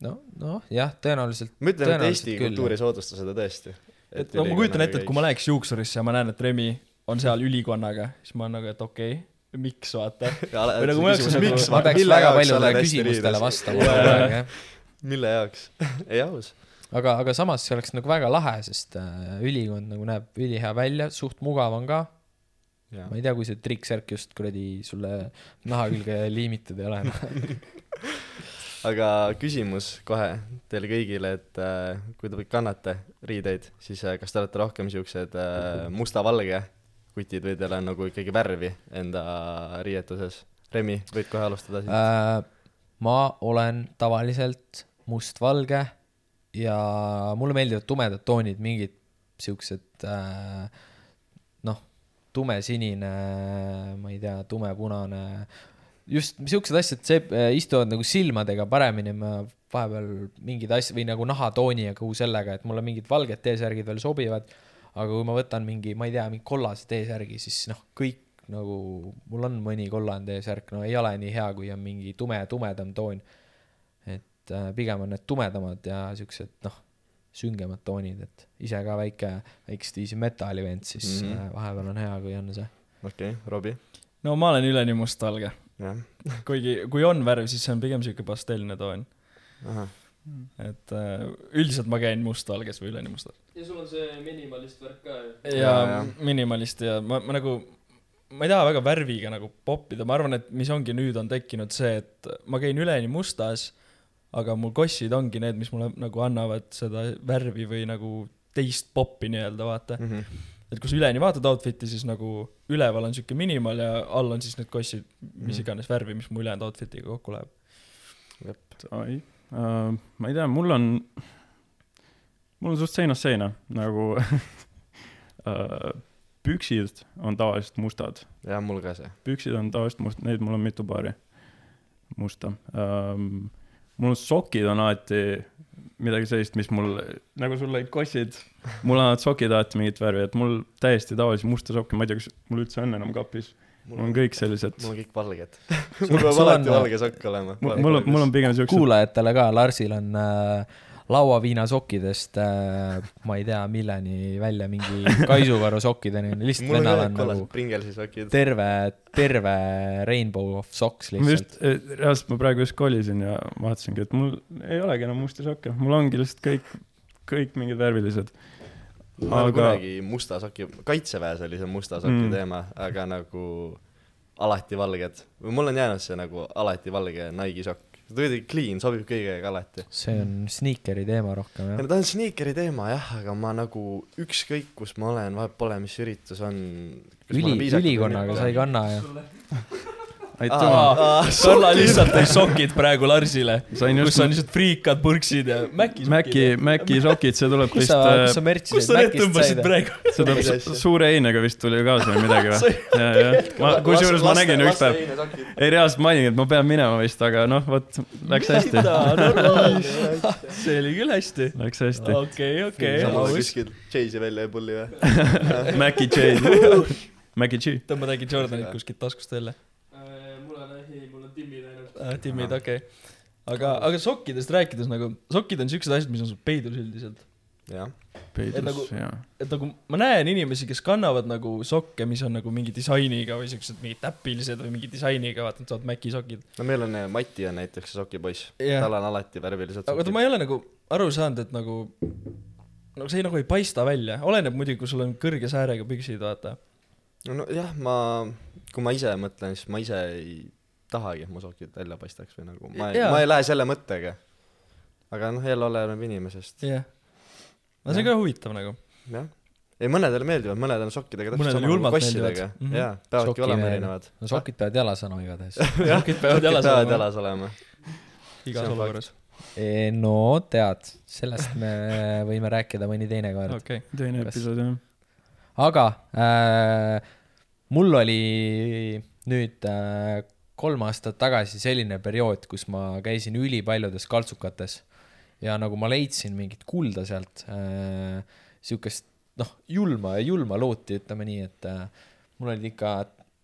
no, noh, jah, tõenäoliselt ma ütlen, et Eesti kultuur ei soodusta seda tõesti. Et no ma kujutan ette, et kui ma läheks juuksurisse ja ma näen, et Remi on seal ülikonnaga, siis ma olen nagu, et okei okay,, miks vaata. Või nagu ma jaksan nagu- miks ma peaks väga paljudele küsimustele vastama kogu aeg, jah. mille jaoks? ei aus. aga, aga samas see oleks nagu väga lahe, sest äh, ülikond nagu näeb ülihea välja, suht mugav on ka. ma ei tea, kui see trikksärk just kuradi sulle naha külge liimitud ei ole. aga küsimus kohe teile kõigile, et äh, kui te kannate riideid, siis äh, kas te olete rohkem siuksed äh, musta-valge kutid või teil on nagu ikkagi värvi enda riietuses? Remi, võid kohe alustada siit. Äh, ma olen tavaliselt mustvalge ja mulle meeldivad tumedad toonid, mingid siuksed äh, noh, tumesinine, ma ei tea, tumepunane, just siuksed asjad, see äh, istuvad nagu silmadega paremini, ma vahepeal mingeid asju või nagu nahatooni ja kogu sellega, et mulle mingid valged T-särgid veel sobivad. aga kui ma võtan mingi, ma ei tea, mingi kollase T-särgi, siis noh, kõik nagu, mul on mõni kollane T-särk, no ei ole nii hea, kui on mingi tume, tumedam toon. et äh, pigem on need tumedamad ja siuksed noh, süngemad toonid, et ise ka väike, väikest viisi metalli vend, siis mm. -hmm. vahepeal on hea, kui on see. okei okay,, Robbie, no ma olen üleni mustvalge, kuigi kui on värv, siis see on pigem siuke pastellne toon, et äh, üldiselt ma käin mustvalges või üleni mustas. ja sul on see minimalist värk ka ju. ja, Jaa, ja minimalist ja ma, ma nagu, ma ei taha väga värviga nagu poppida, ma arvan, et mis ongi nüüd on tekkinud see, et ma käin üleni mustas, aga mul kossid ongi need, mis mulle nagu annavad seda värvi või nagu teist poppi nii-öelda, vaata. Mhm. Et kui sa üleni vaatad outfit'i, siis nagu üleval on siuke minimal ja all on siis need kossid, mis Mhm. iganes värvi, mis mu ülejäänud outfit'iga kokku läheb. ai uh,, ma ei tea, mul on, mul on suht seinast seina nagu uh, püksid on tavaliselt mustad, jah, mul ka see, püksid on tavaliselt must-, neid mul on mitu paari musta um,. Mul sokid on alati midagi sellist, mis mul, nagu sul olid kossid, mul on sokid alati mingit värvi, et mul täiesti tavalisi musta sokke, ma ei tea, kas mul üldse on enam kapis, mul on kõik sellised, mul on kõik valged. Sul- mul peab alati on- valge sokk olema. mul mul on, mul on pigem siuksed, kuulajatele ka, Larsil on äh, lauaviinasokkidest äh,, ma ei tea, milleni välja mingi kaisuvaru sokkideni, lihtsalt vennal on nagu terve, terve rainbow of socks ma lihtsalt just, reaalselt ma praegu just kolisin ja vaatasingi, et mul ei olegi enam musti sokke, mul ongi lihtsalt kõik, kõik mingid värvilised. ma olen aga kunagi musta soki, kaitseväes oli see musta soki Mm. mm. teema, aga nagu alati valged. või mul on jäänud see nagu alati valge Nike'i sokk. Ta kuidagi clean, sobib kõigega alati. see on sniikeri teema rohkem ja jah. no ta on sniikeri teema jah, aga ma nagu ükskõik kus ma olen, vahet pole, mis üritus on. üli, ülikonnaga sa ei kanna ju. aitüma, Karla lihtsalt tõi sokid praegu Larsile, kus just on lihtsalt friikad, purksid ja Maci Maci, Maci sokid, see tuleb kus vist sa, kus äh, sa märtsi kust sa need tõmbasid? praegu? see tuleb suure einega vist tuli kaasa või midagi või? ja, ja, ma, kusjuures ma nägin üks päev, ei reaalselt ma olin, et ma pean minema vist, aga noh, vot läks hästi, see oli küll hästi. läks hästi. okei, okei, sa pole aus. kuskilt Chase'i välja ei pulli või? Maci J, Maci G. tõmbad äkki Jordanit kuskilt taskust välja? mul on, ei, mul on timmid ainult. timmid, okei. aga, aga sokkidest rääkides nagu, sokid on siuksed asjad, mis on sul peidus üldiselt. jah, Et nagu- peidus, jaa. et nagu ma näen inimesi, kes kannavad nagu sokke, mis on nagu mingi disainiga või siuksed mingid täpilised või mingi disainiga, vaata, nad saavad Maci sokid. no meil on, Mati on näiteks sokipoiss. Jah. tal on alati värvilised sokid. ma ei ole nagu aru saanud, et nagu, no see nagu ei paista välja, oleneb muidugi, kui sul on kõrge säärega püksid, vaata. nojah, ma, kui ma ise mõtlen, siis ma ise ei tahagi, et mu sokid välja paistaks või nagu, ma ei ma ei lähe selle mõttega. aga noh, jälle oleneb inimesest, jah. no see on ka huvitav nagu. jah. ei, mõnedele meeldivad, mõned on sokkidega täpselt sama julmalt kossidega meeldivad.. Mhm. jaa, peavadki Soki olema erinevad. no sokid peavad jalas olema igatahes. sokid peavad jalas olema jalas olema. igas olukorras. E, no tead, sellest me võime rääkida mõni teine kord. okei, teine Kas- episood jah. aga äh, mul oli nüüd äh, kolm aastat tagasi selline periood, kus ma käisin ülipaljudes kaltsukates ja nagu ma leidsin mingit kulda sealt äh,, siukest noh, julma ja julma looti, ütleme nii, et äh, mul olid ikka,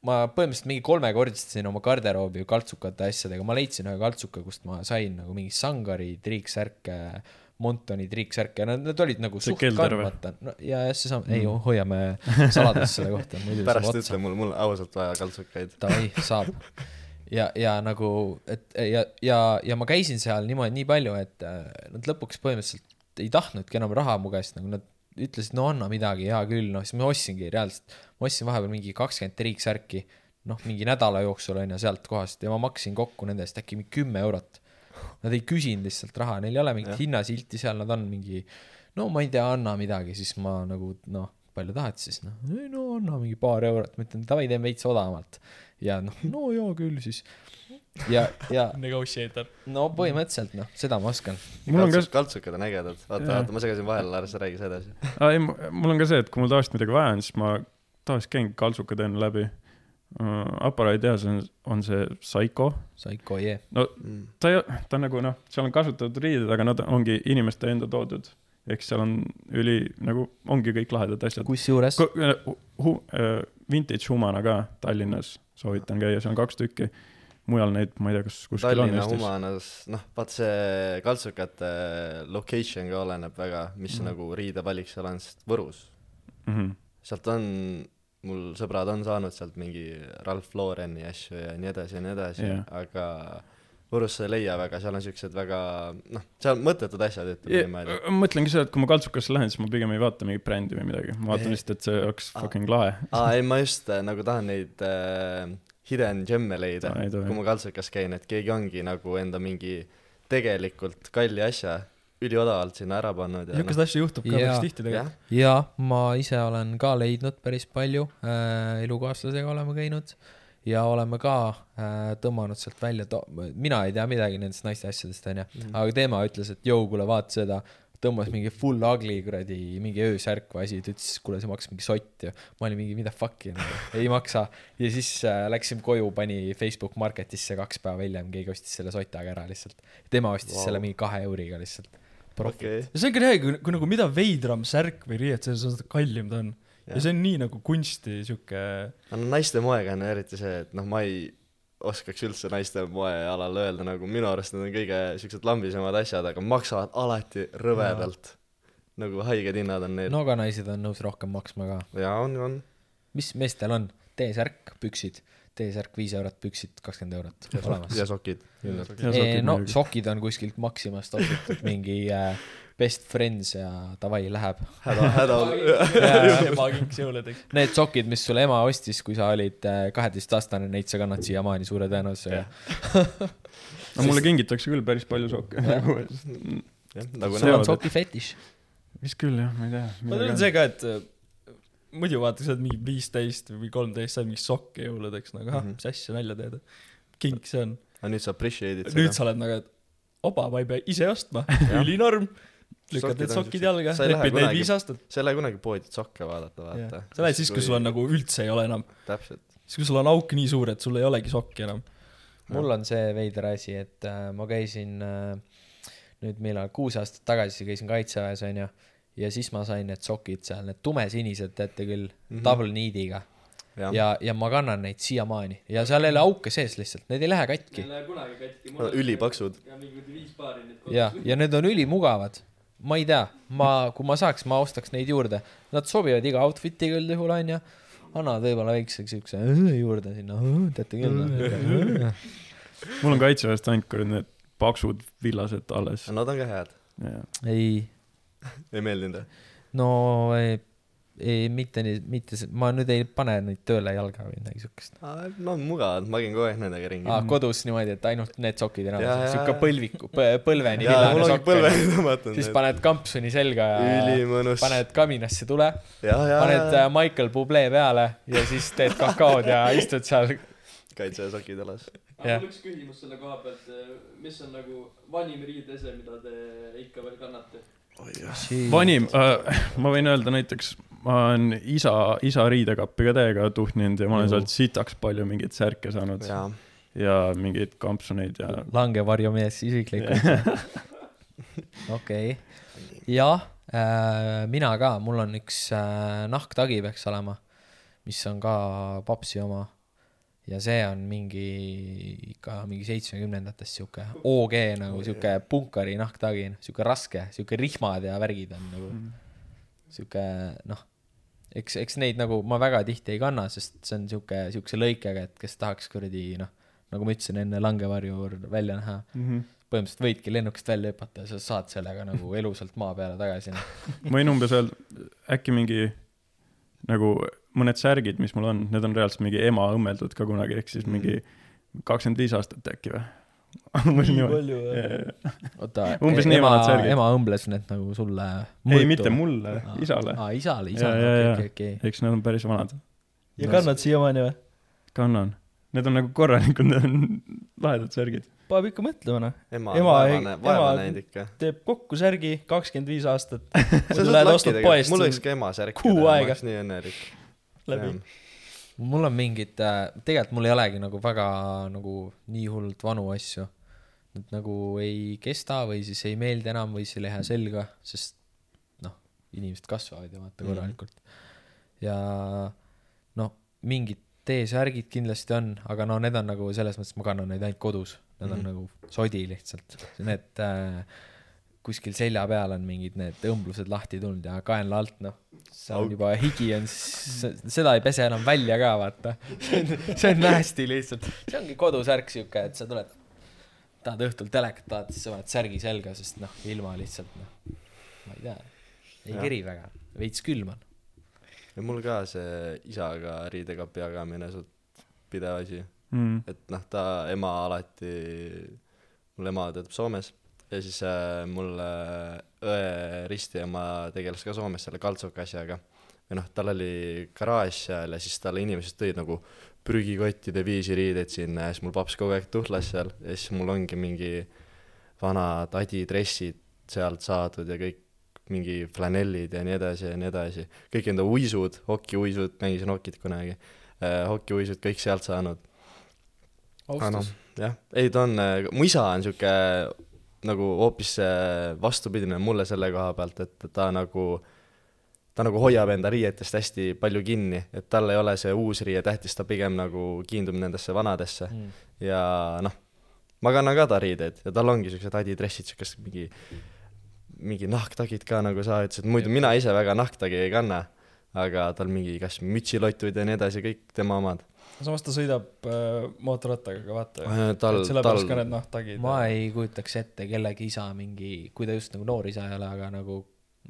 ma põhimõtteliselt mingi kolmekordistasin oma garderoobi ju kaltsukate asjadega, ma leidsin ühe kaltsuka, kust ma sain nagu mingi Sangari triiksärke, Montoni triiksärke, nad, need olid nagu See suht kandmata, no ja jah, seesama, ei hoiame saladust selle kohta, pärast ütle mulle, mul on ausalt vaja kaltsukaid. Davai, saab. ja, ja nagu, et ja, ja, ja ma käisin seal niimoodi nii palju, et äh, nad lõpuks põhimõtteliselt ei tahtnudki enam raha mu käest, nagu nad ütlesid, no anna midagi, hea küll, noh siis ma ostsingi reaalselt, ma ostsin vahepeal mingi kakskümmend triiksärki, noh mingi nädala jooksul on ju sealt kohast ja ma maksin kokku nende eest äkki mingi kümme eurot. Nad ei küsinud lihtsalt raha, neil ei ole mingit hinnasilti seal, nad on mingi no ma ei tea, anna midagi, siis ma nagu noh, palju tahad siis? Noh, no anna mingi paar eurot, ma ütlen davai, teen veits odavamalt. Ja noh, no hea küll siis. ja, ja negotiator. no põhimõtteliselt noh, seda ma oskan. mul on ka, kaltsukad on ägedad. vaata, vaata, ma segasin vahele, Lars, räägi sa edasi. ei, mul on ka see, et kui mul tavaliselt midagi vaja on, siis ma tavaliselt käin kaltsukad enne läbi. aparaadi tehas on, on see Seiko. Psycho yeah. mm.. ta ei, ta on nagu noh, seal on kasutatud riided, aga nad ongi inimeste enda toodud. ehk seal on üli nagu, ongi kõik lahedad asjad. kusjuures Hu-, Vintage Humana ka Tallinnas soovitan käia, seal on kaks tükki. mujal neid, ma ei tea, kas kuskil on Tallinna Eestis. Humanas, noh, vaat see kaltsukate location ka oleneb väga, mis mm. nagu riidevalik seal on, sest Võrus, Mhm. sealt on, mul sõbrad on saanud sealt mingi Ralph Laureni asju ja nii edasi ja nii edasi yeah., aga Võrus sa ei leia väga, seal on siuksed väga, noh, seal mõttetud asjad, ütleme niimoodi. mõtlengi seda, et kui ma kaltsukasse lähen, siis ma pigem ei vaata mingit brändi või midagi, ma vaatan lihtsalt, et see oleks fucking lahe. aa, ei ma just äh, nagu tahan neid äh, hidden gem'e leida kui ma kaltsukas käin, et keegi ongi nagu enda mingi tegelikult kalli asja üliodavalt sinna ära pannud ja niisugust asja juhtub ka Jaa. päris tihti jah tegelikult., ja ma ise olen ka leidnud päris palju äh,, elukaaslasega oleme käinud ja oleme ka äh, tõmmanud sealt välja mina ei tea midagi nendest naiste asjadest onju, Mhm. aga tema ütles, et jõu, kuule vaata seda, tõmbas mingi full ugly kuradi mingi öösärk või asi, ta ütles, kuule see maksis mingi sott ja ma olin mingi mida fuck'i nagu, ei maksa. ja siis äh, läksime koju, pani Facebook Marketisse kaks päeva hiljem, keegi ostis selle sotaga ära lihtsalt. tema ostis wow. selle mingi kahe euriga lihtsalt. okei ja see on ka hea, kui, kui nagu mida veidram särk või riiet, seda kallim ta on. Ja see on nii nagu kunsti sihuke, no naiste moega on eriti see, et noh, ma ei oskaks üldse naiste moe alal öelda, nagu minu arust need on kõige siuksed lambisemad asjad, aga maksavad alati rõvedalt. nagu haiged hinnad on neil no aga naised on nõus rohkem maksma ka. jaa, on, on. mis meestel on? T-särk, püksid, T-särk viis eurot, püksid kakskümmend eurot olemas ja. sokid. Ja sokid no sokid on kuskilt Maximast ostetud mingi äh, best friends ja davai, läheb. häda, häda. ema kinks jõuludeks. Need sokid, mis sulle ema ostis, kui sa olid kaheteistaastane, neid sa kannad siiamaani suure tõenäosusega. no mulle kingitakse küll päris palju sokke nagu, nagu sul on soki fetiš. vist küll jah, ma ei tea. ma tean see ka, et äh, muidu vaata, sa oled mingi viisteist või kolmteist, saad mingi sokke jõuludeks nagu, ah, Mhm. mis asja, nalja teed. kink see on. aga nüüd sa appreciate'id nüüd sa oled nagu, et oba, ma ei pea ise ostma, ülinorm. Lükkad need sokid jalga, lepid neid kunagi- viis aastat. sa ei lähe kunagi poodi sokke vaadata, vaata. sa lähed siis, kui sul on. nagu üldse ei ole enam, täpselt. siis kui sul on auk nii suur, et sul ei olegi sokki enam. mul on see veider asi, et äh, ma käisin äh, nüüd millal, kuus aastat tagasi käisin kaitseväes onju ja siis ma sain need sokid seal, need tumesinised, teate küll mm, -hmm. double need'iga jah, ja, ja ma kannan neid siiamaani ja seal ei ole auke sees lihtsalt, need ei lähe katki Neil ei lähe kunagi katki. ülipaksud.. ja ja, ja need on ülimugavad. Ma ei tea, ma, kui ma saaks, ma ostaks neid juurde, nad sobivad iga outfit'iga üldjuhul onju, annavad võib-olla väikse siukse juurde sinna, teate küll. mul on kaitseväest ainult kuradi need paksud villased alles. Nad on ka head. ei, ei meeldinud või? no ei, ei mitte nii, mitte see, ma nüüd ei pane neid tööle jalga või midagi siukest. no mugavad, ma käin kogu aeg nendega ringi aa, kodus niimoodi, et ainult need sokid enam siuke põlviku, põlveni villane sokk põlveni tõmmatud siis. paned kampsuni selga ja paned kaminasse tule, ja, ja, paned äh, Michael Bublé peale ja siis teed kakaod ja istud seal. kaitsesokid jalas. aga Jah. mul üks küsimus selle koha pealt, mis on nagu vanim riidese, mida te ikka veel kannate? Vanim äh,, ma võin öelda näiteks, ma olen isa, isa riidekappi ka täiega tuhninud ja ma olen sealt sitaks palju mingeid särke saanud. Ja mingeid kampsuneid ja langevarjumees isiklikult. okei, jah äh,, mina ka, mul on üks äh, nahktagi peaks olema, mis on ka papsi oma. Ja see on mingi ikka mingi seitsmekümnendatest sihuke OG nagu sihuke punkari nahktagi, sihuke raske, sihuke rihmad ja värgid on nagu sihuke noh, eks, eks neid nagu ma väga tihti ei kanna, sest see on sihuke, siukse lõikega, et kes tahaks kuradi noh, nagu ma ütlesin enne langevarju välja näha, mm. -hmm. põhimõtteliselt võidki lennukist välja hüpata ja sa saad sellega nagu elusalt maa peale tagasi. noh. ma võin umbes öelda, äkki mingi nagu mõned särgid, mis mul on, need on reaalselt mingi ema õmmeldud ka kunagi, ehk siis mingi kakskümmend viis aastat äkki või? umbes nii niimoodi. palju või? oota, ema ema õmbles need nagu sulle. ei, mitte. mulle, isale. aa, isale, isale, okei, okei, okei. eks need on päris vanad. ja kannad siiamaani või? kannan. Need on nagu korralikud, need on lahedad särgid. paneb ikka mõtlema noh, ema, Ema ei- vaeva, vaeva ema- ikka. teeb kokku särgi kakskümmend viis aastat. muidu lähed ostad poest mul võiks ka ema särk kuu ma aega. oleks nii õnnelik. läbi. mul on mingid äh,, tegelikult mul ei olegi nagu väga nagu nii hullult vanu asju. Nad nagu ei kesta või siis ei meeldi enam või siis ei lähe selga, sest noh, inimesed kasvavad ja vaata Mhm. korralikult mm. -hmm. ja noh, mingid T-särgid kindlasti on, aga no need on nagu selles mõttes, ma kannan neid ainult kodus, need on Mhm. nagu sodi lihtsalt, need äh, kuskil selja peal on mingid need õmblused lahti tulnud ja kaenla alt, noh, see on juba higi on, seda ei pese enam välja ka, vaata. see on, see on nasty lihtsalt, see ongi kodusärk siuke, et sa tuled, tahad õhtul telekat vaadata, siis sa paned särgi selga, sest noh, ilma lihtsalt noh, ma ei tea, ei keri väga, veits külm on. ja mul ka see isaga riidekapi jagamine suht pidev asi, mm.. et noh, ta ema alati, mul ema töötab Soomes ja siis äh, mul äh, õe ristiema tegeles ka Soomes selle kaltsuka asjaga. või noh, tal oli garaaž seal ja siis talle inimesed tõid nagu prügikottide viisi riideid sinna ja siis mul paps kogu aeg tuhlas seal ja siis mul ongi mingi vanad adidressid sealt saadud ja kõik mingi flanellid ja nii edasi ja nii edasi. kõik enda uisud, hokiuisud, mängisin hokit kunagi äh,, hokiuisud kõik sealt saanud. aga noh, jah, ei ta on, mu isa on sihuke nagu hoopis vastupidine mulle selle koha pealt, et ta nagu, ta nagu hoiab enda riietest hästi palju kinni, et tal ei ole see uus riie tähtis, ta pigem nagu kiindub nendesse vanadesse Mm. ja noh, ma kannan ka ta riideid ja tal ongi siuksed adidressid, siukest mingi, mingi nahktagid ka, nagu sa ütlesid, muidu mina ise väga nahktagi ei kanna, aga tal mingi kas mütsilotud ja nii edasi, kõik tema omad. Samas ta sõidab äh, mootorrattaga ka vaata ju. tal, tal ka need nahtagid. ma ei kujutaks ette kellegi isa mingi, kui ta just nagu noor isa ei ole, aga nagu,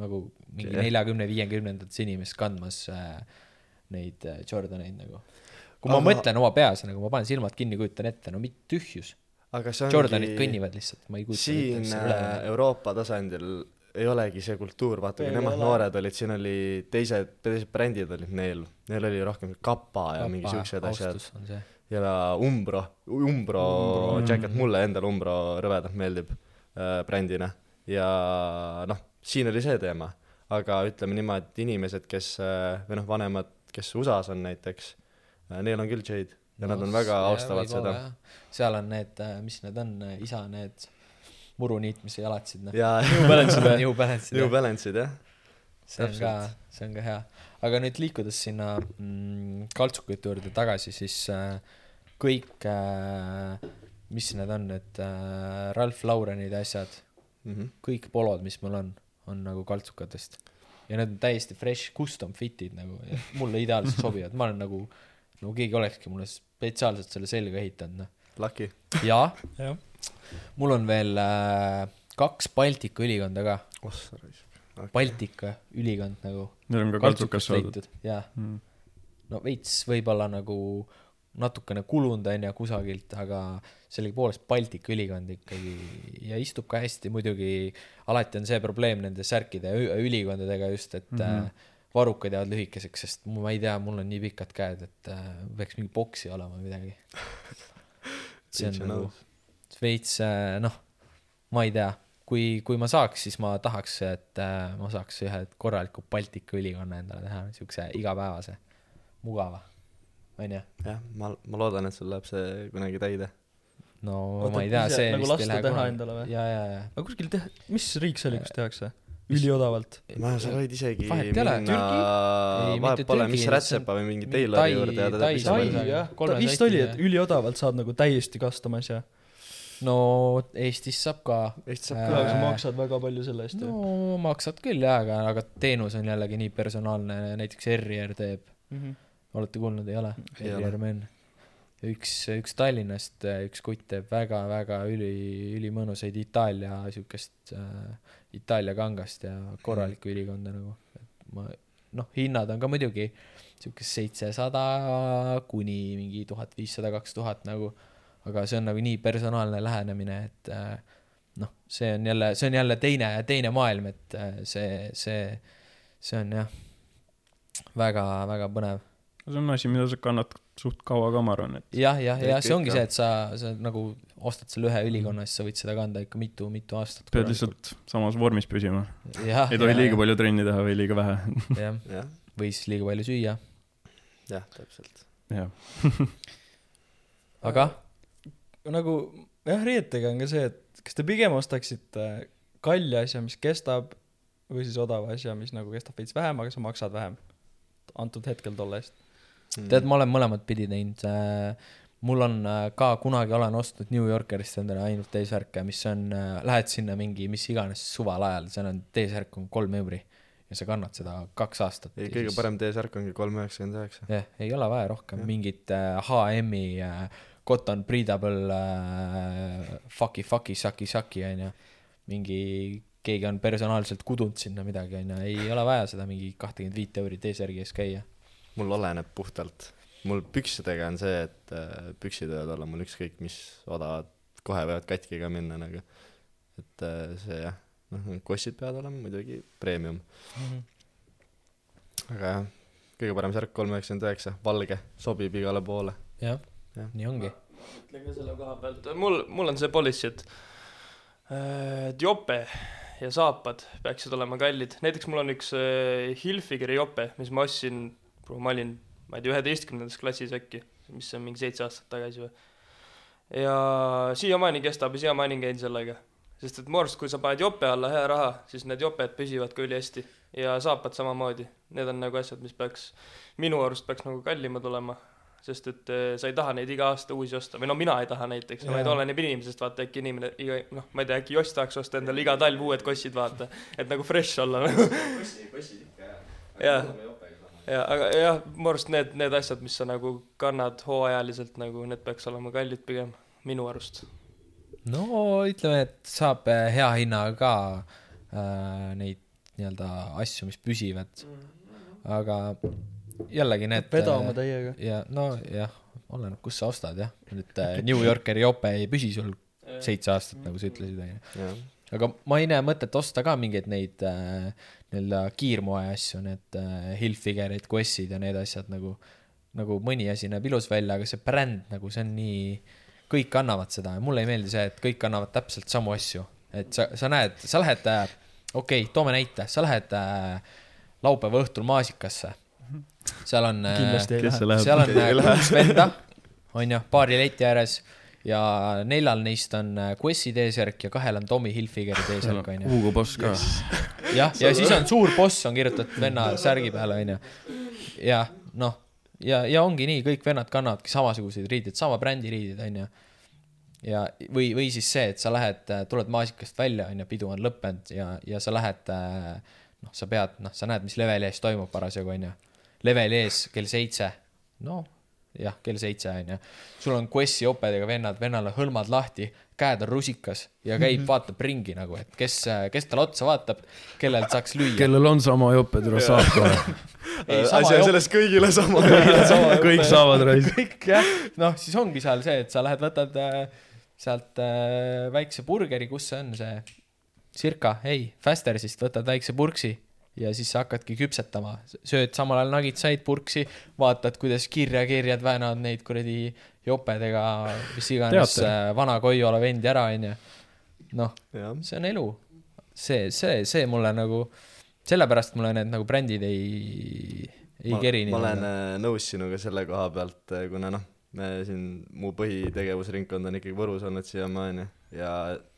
nagu mingi neljakümne, viiekümnendates inimest kandmas äh, neid äh, Jordaneid nagu. kui ma Aga- mõtlen oma peas nagu, ma panen silmad kinni, kujutan ette, no mitte tühjus. Jordanid ongi kõnnivad lihtsalt, ma ei kujuta siin ette äh, üle. Euroopa tasandil ei olegi see kultuur, vaata kui nemad ole. noored olid, siin oli teised, teised brändid olid neil, neil oli rohkem kapa ja mingi siuksed asjad ja Umbro, Umbro Umbro. jacket, mulle endale Umbro rõvedalt meeldib äh, brändina ja noh, siin oli see teema, aga ütleme niimoodi, et inimesed, kes äh, või noh, vanemad, kes USA-s on näiteks äh,, neil on küll Jade ja nad on väga austavad seda. seal on need, mis need on, isa need muru niitmise jalatsid, noh. ja New Balance'id või? New Balance'id, New jah. Balance'id jah, see on ka, see on ka hea. aga nüüd liikudes sinna mm, kaltsukute juurde tagasi, siis äh, kõik äh,, mis need on, need äh, Ralph Laurenid asjad, Mhm. kõik polod, mis mul on, on nagu kaltsukatest. ja need on täiesti fresh custom fit'id nagu, mulle ideaalselt sobivad, ma olen nagu, nagu keegi olekski mulle spetsiaalselt selle selga ehitanud, noh. Lucky. ja jah, mul on veel äh, kaks Baltika ülikonda ka, ossa raisk. Baltika ülikond nagu Need on ka kaltsukas saadud. jaa. Mm. no veits võib-olla nagu natukene kulunud on ju kusagilt, aga sellegipoolest Baltika ülikond ikkagi ja istub ka hästi, muidugi alati on see probleem nende särkide ja ülikondadega just, et mm. -hmm. varrukad jäävad lühikeseks, sest ma ei tea, mul on nii pikad käed, et äh, peaks mingi boksi olema või midagi. see on nagu veits äh, noh, ma ei tea, kui, kui ma saaks, siis ma tahaks, et äh, ma saaks ühe korraliku Baltika ülikonna endale teha, siukse igapäevase, mugava, onju. jah, ma, ma loodan, et sul läheb see kunagi täide. no Oota, ma ei tea, see nagu vist ei lähe teha kunagi ja, ja, ja. aga kuskil teha, mis riik see oli, kus tehakse? üliodavalt. ma, sa võid isegi Vahet minna Ei,, vahet pole, mis Rätsepa või mingi Tai- Taylori juurde ja ta Tai- teeb ise kolme vist oli, et üliodavalt saad nagu täiesti customise ja no Eestis saab ka. Eestis Äh, saab küll, aga sa Äh, maksad väga palju selle eest ju. no maksad küll jaa, aga, aga teenus on jällegi nii personaalne, näiteks RR teeb, olete kuulnud, ei ole? RR Men. üks, üks Tallinnast, üks kutt teeb väga-väga üli, ülimõnusaid Itaalia siukest äh,, Itaalia kangast ja korralikku ülikonda nagu, et ma noh, hinnad on ka muidugi siukest seitsesada kuni mingi tuhat viissada, kaks tuhat nagu, aga see on nagu nii personaalne lähenemine, et äh, noh, see on jälle, see on jälle teine, teine maailm, et äh, see, see, see on jah, väga-väga põnev. See on asi, mida sa kannad suht kaua ka, ma arvan, et jah, jah, jah, see ongi see, et sa, sa nagu ostad selle ühe ülikonna, siis sa võid seda kanda ikka mitu-mitu aastat. pead lihtsalt samas vormis püsima. ei tohi liiga palju trenni teha või liiga vähe. jah, või siis liiga palju süüa. jah, täpselt. jah, aga nagu jah, riietega on ka see, et kas te pigem ostaksite kalli asja, mis kestab või siis odava asja, mis nagu kestab veits vähem, aga sa maksad vähem antud hetkel tolle eest. tead, ma olen mõlemat pidi teinud. mul on äh, ka kunagi olen ostnud New Yorkerist endale ainult T-särke, mis on, lähed sinna mingi mis iganes suval ajal, seal on T-särk on kolm euri ja sa kannad seda kaks aastat. ei, kõige parem T-särk ongi kolm üheksakümmend üheksa. jah, ei ole vaja rohkem Jah., mingit äh, HM-i äh, cotton breathable äh, fuck'i, fuck'i, suck'i, suck'i onju. mingi, keegi on personaalselt kudunud sinna midagi onju, ei ole vaja seda mingi kahtekümmet viit euri T-särgi ees käia. Mul oleneb puhtalt. mul püksidega on see, et äh, püksid võivad olla mul ükskõik mis odavad, kohe võivad katki ka minna nagu. et äh, see jah, noh, kossid peavad olema muidugi premium, aga jah, kõige parem särk kolm üheksakümmend üheksa, valge, sobib igale poole. jah Jah., nii ongi. ütlen ka selle koha pealt, mul, mul on see policy, et äh, et jope ja saapad peaksid olema kallid, näiteks mul on üks äh, Hilfigeri jope, mis ma ostsin, ma olin, ma ei tea, üheteistkümnendas klassis äkki, mis on mingi seitse aastat tagasi või. ja siiamaani kestab ja siiamaani käin sellega, sest et mu arust, kui sa paned jope alla hea raha, siis need joped püsivad ka ülihästi ja saapad samamoodi, need on nagu asjad, mis peaks, minu arust peaks nagu kallimad olema. Sest et eh, sa ei taha neid iga aasta uusi osta. Või no mina ei taha näiteks, vaid oleneb inimesest, vaata äkki inimene iga noh, ma ei tea, äkki Joss tahaks osta endale iga talv uued kossid, vaata, et nagu fresh olla nagu. Jaa. Ja aga jah, mu arust need, need asjad, mis sa nagu kannad hooajaliselt nagu need peaks olema kallid pigem, minu arust. no ütleme, et saab äh, hea hinnaga ka äh, neid nii-öelda asju, mis püsivad, aga jällegi need. vedama täiega. ja nojah, oleneb, kus sa ostad jah, nüüd äh, New Yorkeri jope ei püsi sul seitse aastat, nagu sa ütlesid, onju. Aga ma ei näe mõtet osta ka mingeid neid äh, nii-öelda kiirmoe asju, need äh, Hilfigerid, Guessid ja need asjad nagu, nagu mõni asi näeb ilus välja, aga see bränd nagu see on nii, kõik kannavad seda. Ja mulle ei meeldi see, et kõik kannavad täpselt samu asju. et sa, sa näed, sa lähed äh,, okei okay,, toome näite, sa lähed äh, laupäeva õhtul maasikasse. seal on äh, seal on äh, kuus venda, onju, baari leti ääres ja neljal neist on äh, Guessi T-särk ja kahel on Tommy Hilfigeri T-särk, onju. Hugo Boss ka. jah, ja siis on suur boss on kirjutatud venna särgi peale, onju. ja noh, ja, ja ongi nii, kõik vennad kannavadki samasuguseid riideid, sama brändi riideid, onju. ja, või, või siis see, et sa lähed, tuled maasikast välja, onju, pidu on lõppenud ja, ja sa lähed, noh, sa pead, noh, sa näed, mis leveli ees toimub parasjagu, onju. leveli ees kell seitse, no jah, kell seitse onju. sul on Quessi opedega vennad, vennal on hõlmad lahti, käed on rusikas ja käib, vaatab ringi nagu, et kes, kes talle otsa vaatab, kellelt saaks lüüa. kellel on sama jope, tule saab kohe. ei, sama asi on selles kõigile sama. kõik saavad raisk. kõik jah, noh, siis ongi seal see, et sa lähed, võtad äh, sealt äh, väikse burgeri, kus see on see, Circa, ei, Fastersist võtad väikse purksi ja siis sa hakkadki küpsetama, sööd samal ajal nagitsaid purksi, vaatad, kuidas kirja-kirjad väänavad neid kuradi jopedega, mis iganes äh, vana Koiola vendi ära, onju. noh, see on elu. see, see, see mulle nagu, sellepärast mulle need nagu brändid ei, ei keri ma olen nii. äh, nõus sinuga selle koha pealt, kuna noh, me siin, mu põhitegevusringkond on ikkagi Võrus olnud siiamaani ja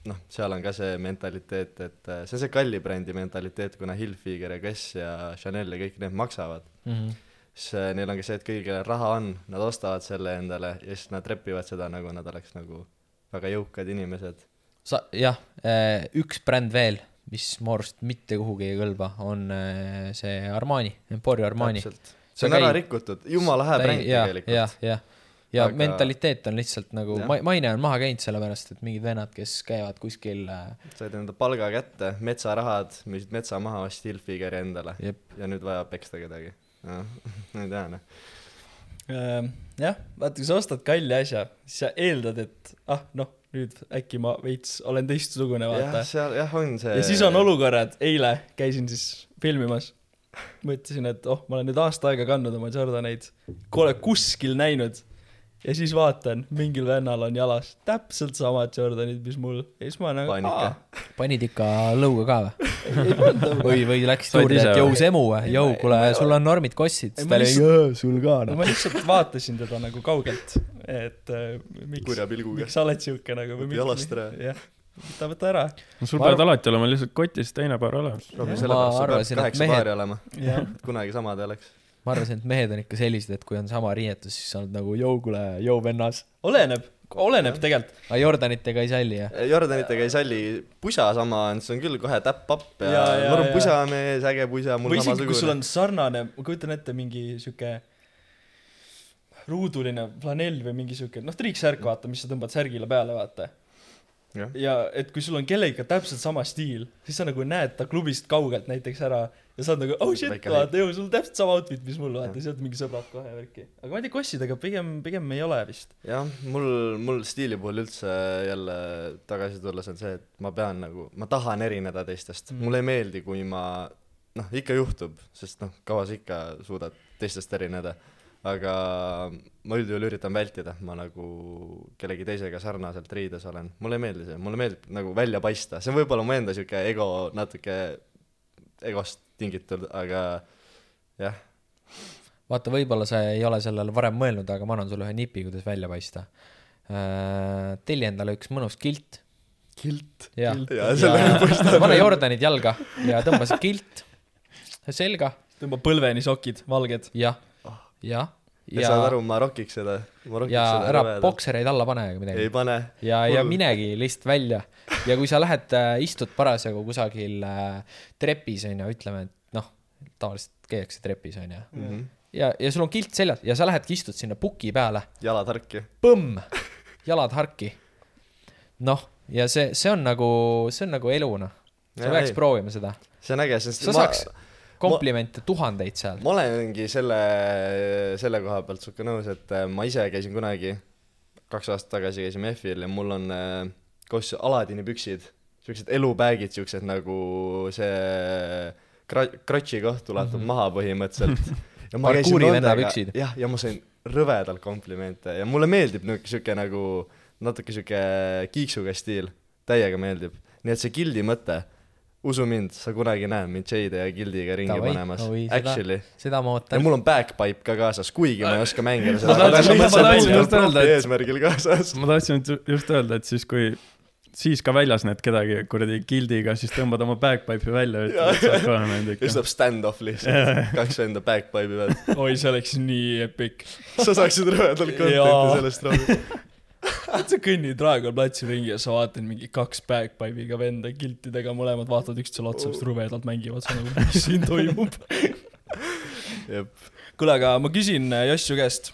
noh, seal on ka see mentaliteet, et äh, see on see kalli brändi mentaliteet, kuna Hilfiger ja Guess ja Chanel ja kõik need maksavad, Mhm. siis äh, neil on ka see, et kõigil kellel raha on, nad ostavad selle endale ja siis nad repivad seda nagu nad oleks nagu väga jõukad inimesed. sa, jah, üks bränd veel, mis mu arust mitte kuhugi ei kõlba, on äh, see Armani, Emporio Armani. see on ära rikutud, jumala hea bränd tegelikult. jah, jah. Ja Aga- mentaliteet on lihtsalt nagu maine on maha käinud, sellepärast et mingid vennad, kes käivad kuskil äh,, said enda palga kätte, metsarahad, müüsid metsa maha, ostsid Hilfigeri endale jep, ja nüüd vaja peksta kedagi. noh, ma ei tea noh. Ehm, jah, vaata, kui sa ostad kalli asja, siis sa eeldad, et ah, noh, nüüd äkki ma veits olen teistsugune, vaata. seal jah on see. ja siis on. olukorrad, eile käisin siis filmimas, mõtlesin, et oh, ma olen nüüd aasta aega kandnud oma Jordaneid, pole kuskil näinud. Ja siis vaatan, mingil vennal on jalas täpselt samad Jordanid, mis mul ja siis ma nagu, panid ikka lõuga ka või? või, või läksid juurde, et või? jõu Semu, jõu, kuule, sul on normid kossid, siis ma ta oli sul ka no noh. ma lihtsalt vaatasin teda nagu kaugelt, et äh, miks, kurja pilguga miks. sa oled siuke nagu või Võta jalast ära. jah, võta, võta ära. no sul Ma peavad alati olema lihtsalt kotis teine paar olemas. Ma arvasin, et mehed- kunagi samad ei oleks. Ma arvasin, et mehed on ikka sellised, et kui on sama riietus, siis sa oled nagu jõu, kuule, jõu vennas. oleneb, oleneb tegelikult. aga Jordanitega ei salli jah? Jordanitega ei salli, pusa sama on, see on küll kohe täpp-papp ja, Ja, ja, norm ja. pusamees, äge pusa, mul või isegi, kui sul samasugune. on sarnane, ma kujutan ette, mingi sihuke ruuduline flanell või mingi sihuke, noh, triiksärk, vaata, mis sa tõmbad särgile peale, vaata. jah, ja et kui sul on kellegiga täpselt sama stiil, siis sa nagu näed ta klubist kaugelt näiteks ära ja sa oled nagu oh shit, vaata, jõu, sul täpselt sama outfit, mis mul, vaata, sealt mingi sõbrad kohe värki. aga ma ei tea, kossidega pigem, pigem ei ole vist. jah, mul, mul stiili puhul üldse jälle tagasi tulles on see, et ma pean nagu, ma tahan erineda teistest mm., mulle ei meeldi, kui ma noh, ikka juhtub, sest noh, kaua sa ikka suudad teistest erineda, aga ma üldjuhul üritan vältida, ma nagu kellegi teisega sarnaselt riides olen, mulle ei meeldi see, mulle meeldib nagu välja paista, see on võib-olla mu enda sihuke ego natuke egost tingitud, aga jah, vaata, võib-olla sa ei ole sellele varem mõelnud, aga ma annan sulle ühe nipi, kuidas välja paista. telli endale üks mõnus kilt. kilt. ja, ja paistab. pane Jordanid jalga ja tõmba see kilt selga, tõmba põlveni sokid, valged. jah, jah. Ja ja saad, aru, ma rokiks seda, ja ära rõvedalt. boksereid alla pane ega ei midagi. pane, ja, ja minegi lihtsalt välja. ja kui sa lähed, istud parasjagu kusagil äh, trepis onju, ütleme, et noh, tavaliselt käiakse trepis onju. Mhm. ja, ja sul on kilt seljas ja sa lähedki istud sinna puki peale, jalad harki. põmm, jalad harki. noh, ja see, see on nagu, see on nagu elu noh. sa Jaa, peaks ei. proovima seda. see on äge, sest sa ma, saaks komplimente tuhandeid seal. ma olengi selle, selle koha pealt sihuke nõus, et äh, ma ise käisin kunagi, kaks aastat tagasi käisime F-il ja mul on äh, koos Aladini püksid, siuksed elubägid, siuksed nagu see kra-, krotši koht ulatub mm -hmm. maha põhimõtteliselt. ja ma käisin nendega- jah, ja ma sain rõvedalt komplimente ja mulle meeldib niuke siuke nagu natuke siuke kiiksuga stiil, täiega meeldib. nii et see gildi mõte, usu mind, sa kunagi ei näe mind J-de ja gildiga ringi Davai, panemas seda- actually. seda ma ja ootan. mul on backpipe ka kaasas, kuigi ma ei oska mängida seda. Ma tahtsin- just öelda, et- eesmärgil kaasas. ma tahtsin ju- just öelda, et siis kui, siis ka väljas näed kedagi kuradi gildiga, siis tõmbad oma backpipe'i välja ja ütled, et sa oled ka näinud ja ikka siis. tuleb stand-off lihtsalt, kaks venda backpipe'i peal. oi, see oleks nii epic. sa saaksid rõvedalt content'i sellest rahu. sa kõnnid Raekoja platsil ringi ja sa vaatad mingi kaks bagpipe'iga venda kiltidega, mõlemad vaatavad üksteisele otsa, just rõvedalt mängivad, sa nagu, mis siin toimub. kuule, aga ma küsin äh, Joss su käest.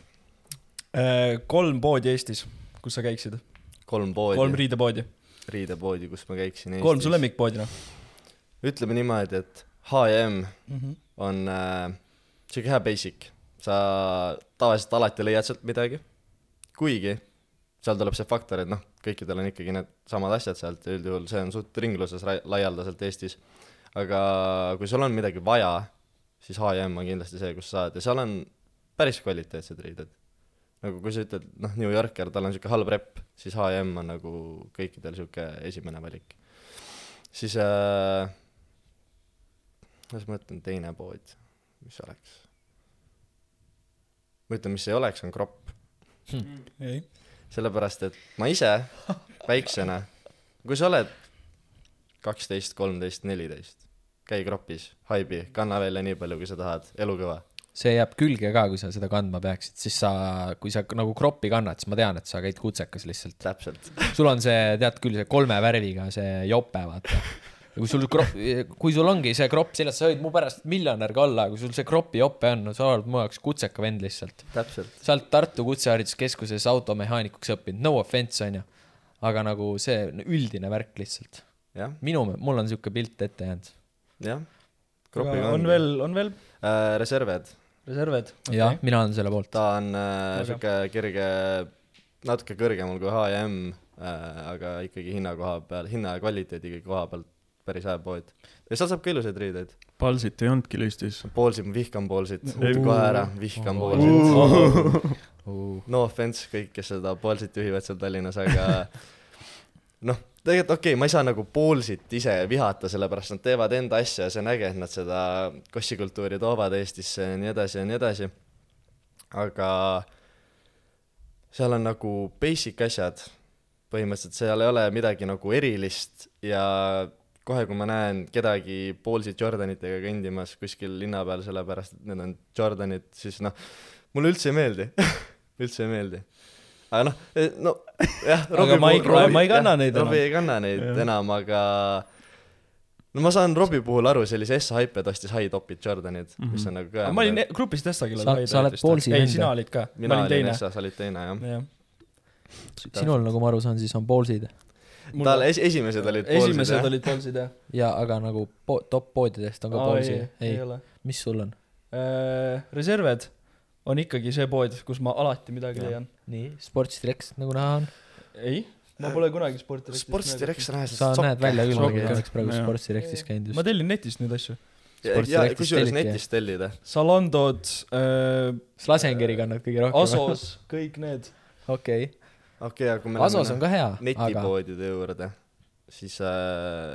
kolm poodi Eestis, kus sa käiksid? kolm poodi kolm, riidepoodi, riidepoodi, kus ma käiksin kolm su. lemmikpoodi noh ütleme niimoodi, et H&M mm -hmm. on äh, siuke hea basic, sa tavaliselt alati leiad sealt midagi, kuigi seal tuleb see faktor, et noh, kõikidel on ikkagi need samad asjad sealt ja üldjuhul see on suht ringluses laialdaselt Eestis. aga kui sul on midagi vaja, siis H&M on kindlasti see, kus saad ja seal on päris kvaliteetsed riided. nagu kui sa ütled, noh, New Yorker, tal on siuke halb rep, siis H&M on nagu kõikidel siuke esimene valik. siis äh, kuidas ma ütlen, teine pood, mis oleks? ma ütlen, mis ei oleks, on kropp. ei, sellepärast, et ma ise väiksena, kui sa oled kaksteist, kolmteist, neliteist, käi kropis, haibi, kanna välja nii palju, kui sa tahad, elu kõva. see jääb külge ka, kui sa seda kandma peaksid, siis sa, kui sa nagu kroppi kannad, siis ma tean, et sa käid kutsekas lihtsalt. täpselt. sul on see, tead küll, see kolme värviga see jope, vaata. Ja kui sul kropp, kui sul ongi see kropp seljas, sa võid mu pärast miljonär ka olla, kui sul see kropi jope on, no sa oled mu jaoks kutseka vend lihtsalt. täpselt. sa oled Tartu Kutsehariduskeskuses automehaanikuks õppinud, no offense onju. aga nagu see üldine värk lihtsalt. minu, mul on siuke pilt ette jäänud. jah. aga on veel, on veel äh,. Reserved, reserved? jah, mina olen selle poolt. ta on äh, siuke kerge, natuke kõrgemal kui H&M äh,, aga ikkagi hinna koha peal, hinna ja kvaliteedi koha pealt päris hea pood. ja seal saab ka ilusaid riideid. Palsit ei olnudki listis. poolsid, ma vihkan poolsid, Ei. kohe ära, vihkan poolsid. no offense kõik, kes seda poolsit juhivad seal Tallinnas, aga noh, tegelikult okei okay,, ma ei saa nagu Poolsit ise vihata, sellepärast nad teevad enda asja ja see on äge, et nad seda kossikultuuri toovad Eestisse ja nii edasi ja nii edasi. aga seal on nagu basic asjad, põhimõtteliselt seal ei ole midagi nagu erilist ja kohe, kui ma näen kedagi Poolsit Jordanitega kõndimas kuskil linna peal, sellepärast et need on Jordanid, siis noh, mulle üldse ei meeldi üldse ei meeldi. aga noh, no jah, Aga ma ei- ma ei kanna neid enam. Robbie ei kanna neid Jah. enam, aga no ma saan Robbie puhul aru, see oli see S-Hype, et ostis high top'id Jordanid mm, -hmm. mis on nagu ka ma olin e- grupis Testagil Sa- sa oled Paulsi ei, vend, sina jah? olid ka, ma mina olin. S-s, sa olid teine jah. jah. sinul, nagu ma aru saan, siis on Ballsid tal es-, esimesed olid Paulsid esimesed jah. olid Paulsid jah. ja, aga nagu po-, top poodidest on ka Ballsi, ei ei, ole. mis sul on? Reserved on ikkagi see pood, kus ma alati midagi leian. nii, Sports Direct nagu näha on, ei, ma pole kunagi Sporti Sports Direct sa näed sa näed välja küll, nagu oleks praegu Jah. Sports Directis käinud ma just. tellin netist neid asju. ja kusjuures netist tellida. Salandod äh,, Slasengeri kannad kõige rohkem. Asos, kõik need. okei, okei okay,, aga kui me Asos on ka hea, aga netipoodide juurde, siis äh,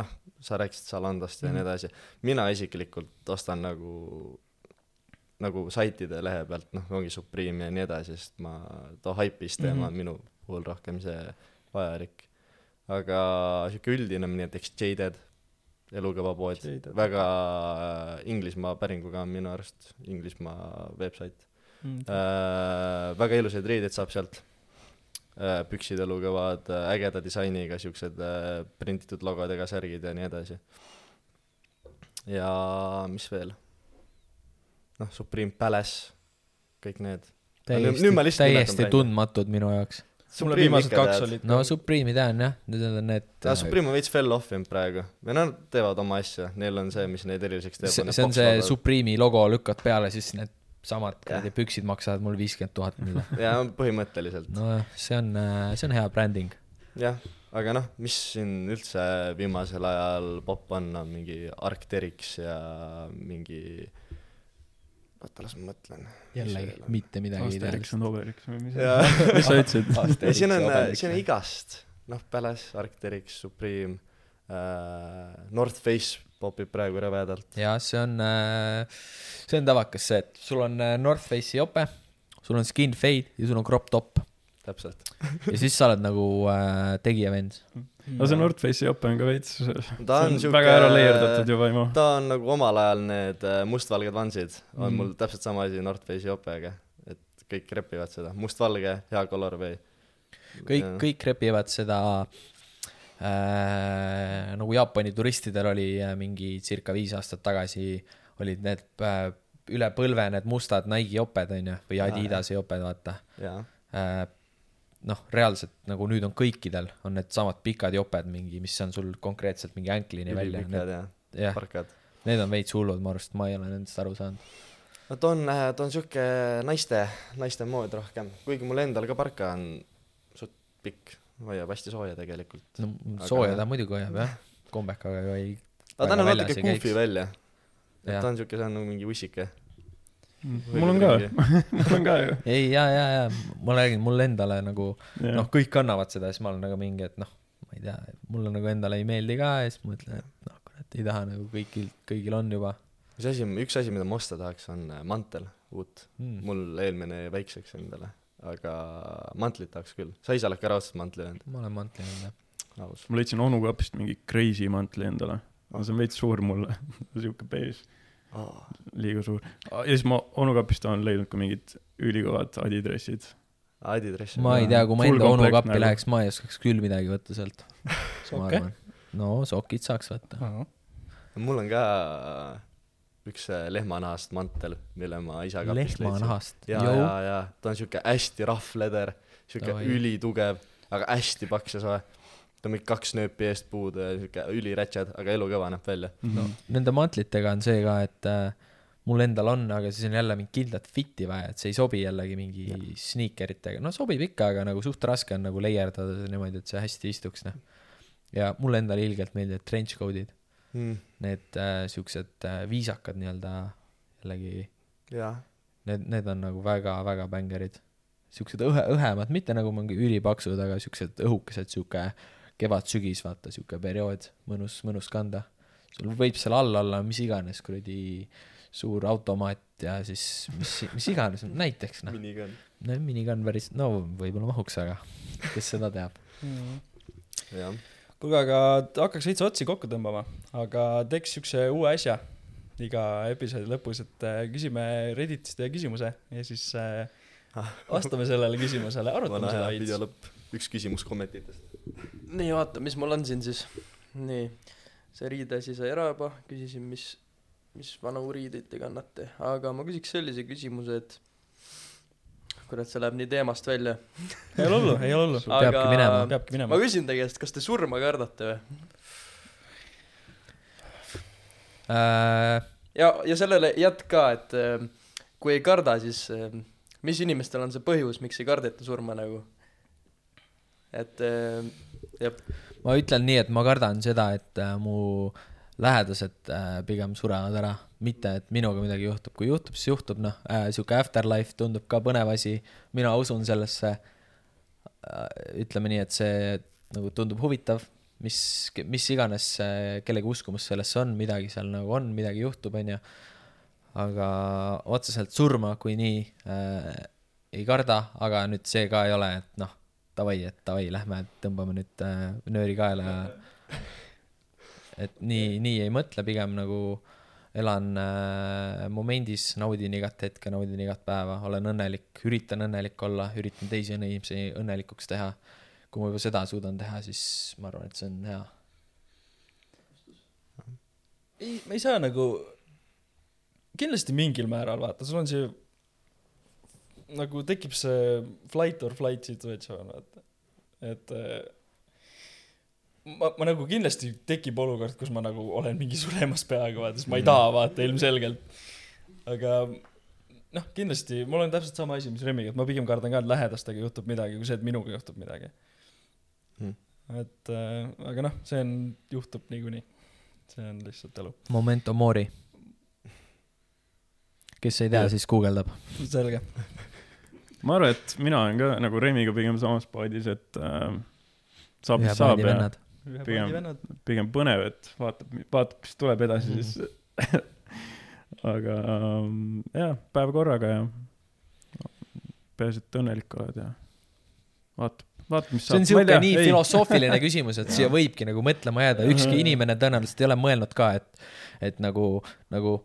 noh, sa rääkisid Zalandost ja Mhm. nii edasi, mina isiklikult ostan nagu nagu saitide lehe pealt, noh, ongi Supreme ja nii edasi, sest ma, too hype'is teema Mhm. on minu puhul rohkem see vajalik. aga sihuke üldine, näiteks Jaded, elukõva pood, väga äh, Inglismaa päringuga on minu arust, Inglismaa veebsait äh,. väga ilusaid riideid saab sealt. Püksid elukõvad äh,, ägeda disainiga, siuksed äh, prinditud logodega särgid ja nii edasi. ja mis veel? noh, Supreme Palace, kõik need. täiesti nimetan täiesti tundmatud minu jaoks. mulle viimased kaks olid. no Supreme'i tean jah, need on need. ja Supreme on veits fell off inud praegu või nad teevad oma asja, neil on see, mis neid eriliseks teeb. see on see. Supreme'i logo lükkad peale, siis need samad kuradi püksid maksavad mul viiskümmend tuhat mille. jaa, põhimõtteliselt. nojah, see on, see on hea bränding. jah, aga noh, mis siin üldse viimasel ajal popp on, on mingi Arcteryx ja mingi, oota, las ma mõtlen. jällegi mitte midagi Asterix ideaalist. on Obelix või mis jaa, mis sa ütlesid? ei siin on, siin on igast, noh, Palace, Arcteryx, Supreme North Face popib praegu rõvedalt. jah, see on, see on tavakas see, et sul on äh, North Face'i jope, sul on skin fade ja sul on crop top täpselt. ja siis sa oled nagu äh, tegija vend. no see North Face'i jope on ka veits, see ta on on siuke väga ära leierdatud ju vaimu. ta on nagu omal ajal need äh, mustvalged vansid, on Mm. mul täpselt sama asi North Face'i jopega, et kõik repivad seda, mustvalge, hea colorway. kõik, kõik repivad seda äh, nagu Jaapani turistidel oli äh, mingi circa viis aastat tagasi olid need äh, üle põlve need mustad Nike'i joped onju või Adidase joped vaata. Äh, noh reaalselt nagu nüüd on kõikidel on needsamad pikad joped mingi mis on sul konkreetselt mingi anklini välja. ülipikad ja jah. Parkad. need on veits hullud mu arust ma ei ole nendest aru saanud. No ta on, ta on siuke naiste, naiste mood rohkem, kuigi mul endal ka parka on suht pikk, hoiab hästi sooja tegelikult. no Aga- sooja ta muidugi hoiab jah kombekaga ju ei aga ta näeb natuke goofy välja. ta on siuke, see on nagu mingi ussike. mul on ka, mul on ka ju. ei ja ja ja ma räägin mulle endale nagu noh noh, kõik kannavad seda siis ma olen nagu mingi, et noh, ma ei tea, mulle nagu endale ei meeldi ka ja siis mõtlen, et noh, kurat, ei taha nagu kõigil, kõigil on juba mis asi, üks asi, mida ma osta tahaks, on äh, mantel, uut. mm.. mul eelmine jäi väikseks endale, aga mantlit tahaks küll. sa ise oled ka raudselt mantli öelnud, ma olen mantlinud jah. aus. ma leidsin onu kapist mingi crazy mantli endale. aga see on veits suur mulle, siuke beež, liiga suur. ja siis ma onu kapist olen leidnud ka mingid ülikõvad adidressid. Adidas. ma ei tea, kui ma enda onu komplekt kappi nagu. läheks, ma ei oskaks küll midagi võtta sealt. Sokke? no sokid saaks võtta. mul on ka üks äh, lehmanahast mantel, mille ma isa kapist leidsin. lehmanahast. ja, ja, ja ta on siuke hästi rough leather, siuke Davai. ülitugev, aga hästi paks ja soe. ta on mingi kaks nööpi eest puudu ja siuke ülirätšad, aga elukõva näeb välja. no nende mantlitega on see ka, et äh, mul endal on, aga siis on jälle mingi kindlat fit'i vaja, et see ei sobi jällegi mingi sniikeritega, no sobib ikka, aga nagu suht raske on nagu layerdada niimoodi, et see hästi istuks, noh. ja mulle endale ilgelt meeldivad trench coat'id, mm.. need äh, siuksed äh, viisakad nii-öelda jällegi, need, need on nagu väga-väga bängarid. siuksed õhe, õhemad, mitte nagu mingi ülipaksud, aga siuksed õhukesed, siuke kevad-sügis, vaata sihuke periood, mõnus, mõnus kanda. sul võib seal all olla mis iganes kuradi suur automaat ja siis mis, mis iganes, näiteks noh, minigun. no minigun päris, no võib-olla mahuks, aga kes seda teab. jah, kuulge, aga hakkaks veits otsi kokku tõmbama, aga teeks siukse uue asja iga episoodi lõpus, et äh, küsime Redditist ühe küsimuse ja siis äh, vastame sellele küsimusele, arutame seda hea video veits. lõpp, üks küsimus kommentitest. nii, vaata, mis mul on siin siis. nii, see riideasi sai ära juba, küsisin, mis, mis vanu riideid te kannate, aga ma küsiks sellise küsimuse, et kurat, see läheb nii teemast välja. ei ole hullu, ei ole hullu. peabki minema. peabki minema ma. küsin teie käest, kas te surma kardate või? Äh, ja, ja sellele jätk ka, et äh, kui ei karda, siis äh, mis inimestel on see põhjus, miks ei kardeta surma nagu? et äh, jah, ma ütlen nii, et ma kardan seda, et äh, mu lähedased äh, pigem surevad ära, mitte et minuga midagi juhtub, kui juhtub, siis juhtub, noh äh,, sihuke afterlife tundub ka põnev asi, mina usun sellesse äh,. ütleme nii, et see nagu tundub huvitav, mis, mis iganes äh, kellegi uskumus sellesse on, midagi seal nagu on, midagi juhtub, onju. aga otseselt surma kui nii äh, ei karda, aga nüüd see ka ei ole, et noh, davai, et davai, lähme tõmbame nüüd äh, nööri kaela ja et nii, nii ei mõtle, pigem nagu elan äh, momendis, naudin igat hetke, naudin igat päeva, olen õnnelik, üritan õnnelik olla, üritan teisi inimesi õnnelikuks teha. kui ma juba seda suudan teha, siis ma arvan, et see on hea. ei, ma ei saa nagu, kindlasti mingil määral vaata, sul on see, nagu tekib see flight or flight situatsioon, vaata. et äh, ma, ma nagu kindlasti tekib olukord, kus ma nagu olen mingi suremas peaaegu vaata, sest ma ei taha vaata ilmselgelt. aga noh, kindlasti mul on täpselt sama asi, mis Remmiga, et ma pigem kardan ka, et lähedastega juhtub midagi, kui see, et minuga juhtub midagi Hmm. et äh, aga noh, see on, juhtub niikuinii. see on lihtsalt elu. Momento mori. kes ei tea siis guugeldab. selge. ma arvan, et mina olen ka nagu Remiga pigem samas paadis, et äh, saab, mis saab ja vennad. Pigem- pigem põnev, et vaatab, vaatab, mis tuleb edasi Mhm. siis. aga ähm, jah, päev korraga ja peaasi, et õnnelik oled ja vaatab, vaatab, mis see on saab. siuke nii ei. filosoofiline küsimus, et siia võibki nagu mõtlema jääda, ükski inimene tõenäoliselt ei ole mõelnud ka, et, et nagu, nagu,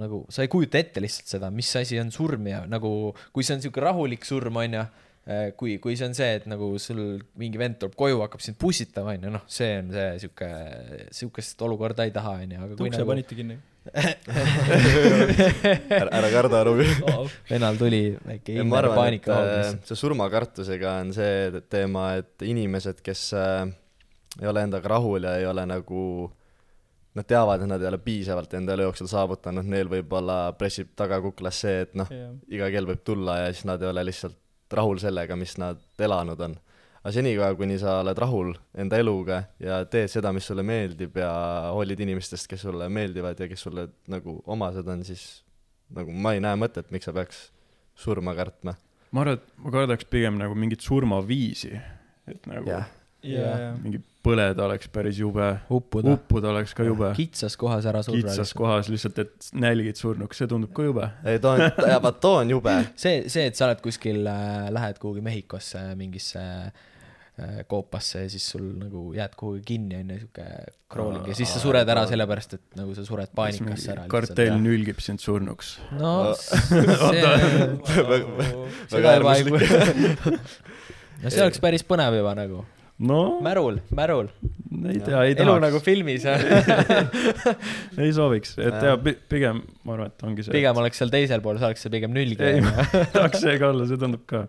nagu sa ei kujuta ette lihtsalt seda, mis asi on surm ja nagu, kui see on siuke rahulik surm, onju, kui, kui see on see, et nagu sul mingi vend tuleb koju, hakkab sind pussitama, onju, noh, see on see siuke, siukest olukorda ei taha, onju, aga kui ukse nagu panite kinni. ära, ära karda, Rubi. vennal tuli väike et paanika äh, hoogis. see surmakartusega on see teema, et inimesed, kes äh, ei ole endaga rahul ja ei ole nagu Nad teavad, et nad ei ole piisavalt enda elu jooksul saavutanud, neil võib-olla pressib taga kuklas see, et noh, iga kell võib tulla ja siis nad ei ole lihtsalt rahul sellega, mis nad elanud on. aga senikaua, kuni sa oled rahul enda eluga ja teed seda, mis sulle meeldib ja hoolid inimestest, kes sulle meeldivad ja kes sulle nagu omased on, siis nagu ma ei näe mõtet, miks sa peaks surma kartma. ma arvan, et ma kardaks pigem nagu mingit surmaviisi, et nagu jah, ja, ja, mingi põleda oleks päris jube, uppuda. uppuda oleks ka jube, kitsas kohas ära surra. kitsas kohas lihtsalt, et nälgid surnuks, see tundub ka jube. ei too on, vaat too on jube. see, see, et sa oled kuskil äh,, lähed kuhugi Mehhikosse mingisse äh, koopasse ja siis sul nagu jääd kuhugi kinni, onju, siuke crawling ja siis sa sured ära sellepärast, et nagu sa sured paanikasse ära. kartell. nülgib sind surnuks. no see, väga seda juba ei no see oleks päris põnev juba nagu. No märul, märul. ei tea, ei elu nagu tahaks, filmis. ei sooviks, et jaa, pigem ma arvan, et ongi see. pigem oleks seal teisel pool, sa oleks seal pigem ei, nülgi. ma tahaks see ka olla, see tundub ka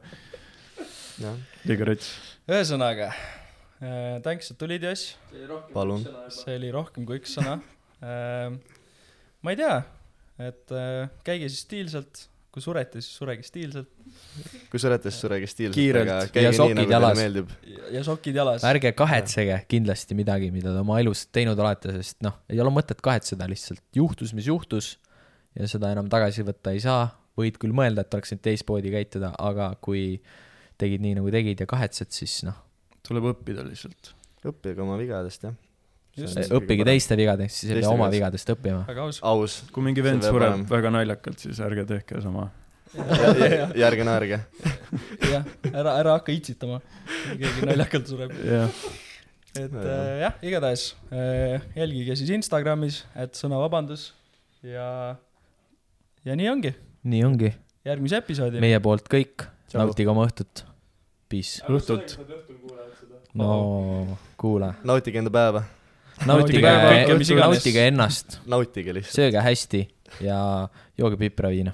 liiga rets. ühesõnaga äh,, thanks, et tulid, Joss. palun. see oli rohkem kui üks sõna äh,. ma ei tea, et äh, käige siis stiilselt, kui surete, siis surege stiilselt kui surete, siis surege stiilselt, Kiirelt. aga Ja nii, sokid nagu teile jalas. ja, ja sokid jalas. ärge kahetsege kindlasti midagi, mida te oma elus teinud olete, sest noh, ei ole mõtet kahetseda lihtsalt, juhtus, mis juhtus ja seda enam tagasi võtta ei saa, võid küll mõelda, et oleks nüüd teistmoodi käituda, aga kui tegid nii, nagu tegid ja kahetsed, siis noh, tuleb õppida lihtsalt. õppige oma vigadest, jah. Õppige. teiste vigadest, siis ei pea oma vigadest. õppima. väga aus. aus, kui mingi vend sureb olema. väga naljakalt, siis ärge tehke sama. järge naerge. jah, ära, ära hakka itsitama, kui keegi naljakalt sureb. jah, et äh, jah, igatahes äh, jälgige siis Instagramis, et sõna vabandus ja, ja nii ongi, nii ongi, järgmise episoodi. meie poolt kõik, nautige oma õhtut. Peace. õhtut. no kuule, nautige enda päeva, nautige nautige ennast, nautige lihtsalt. sööge hästi ja jooge pipraviina.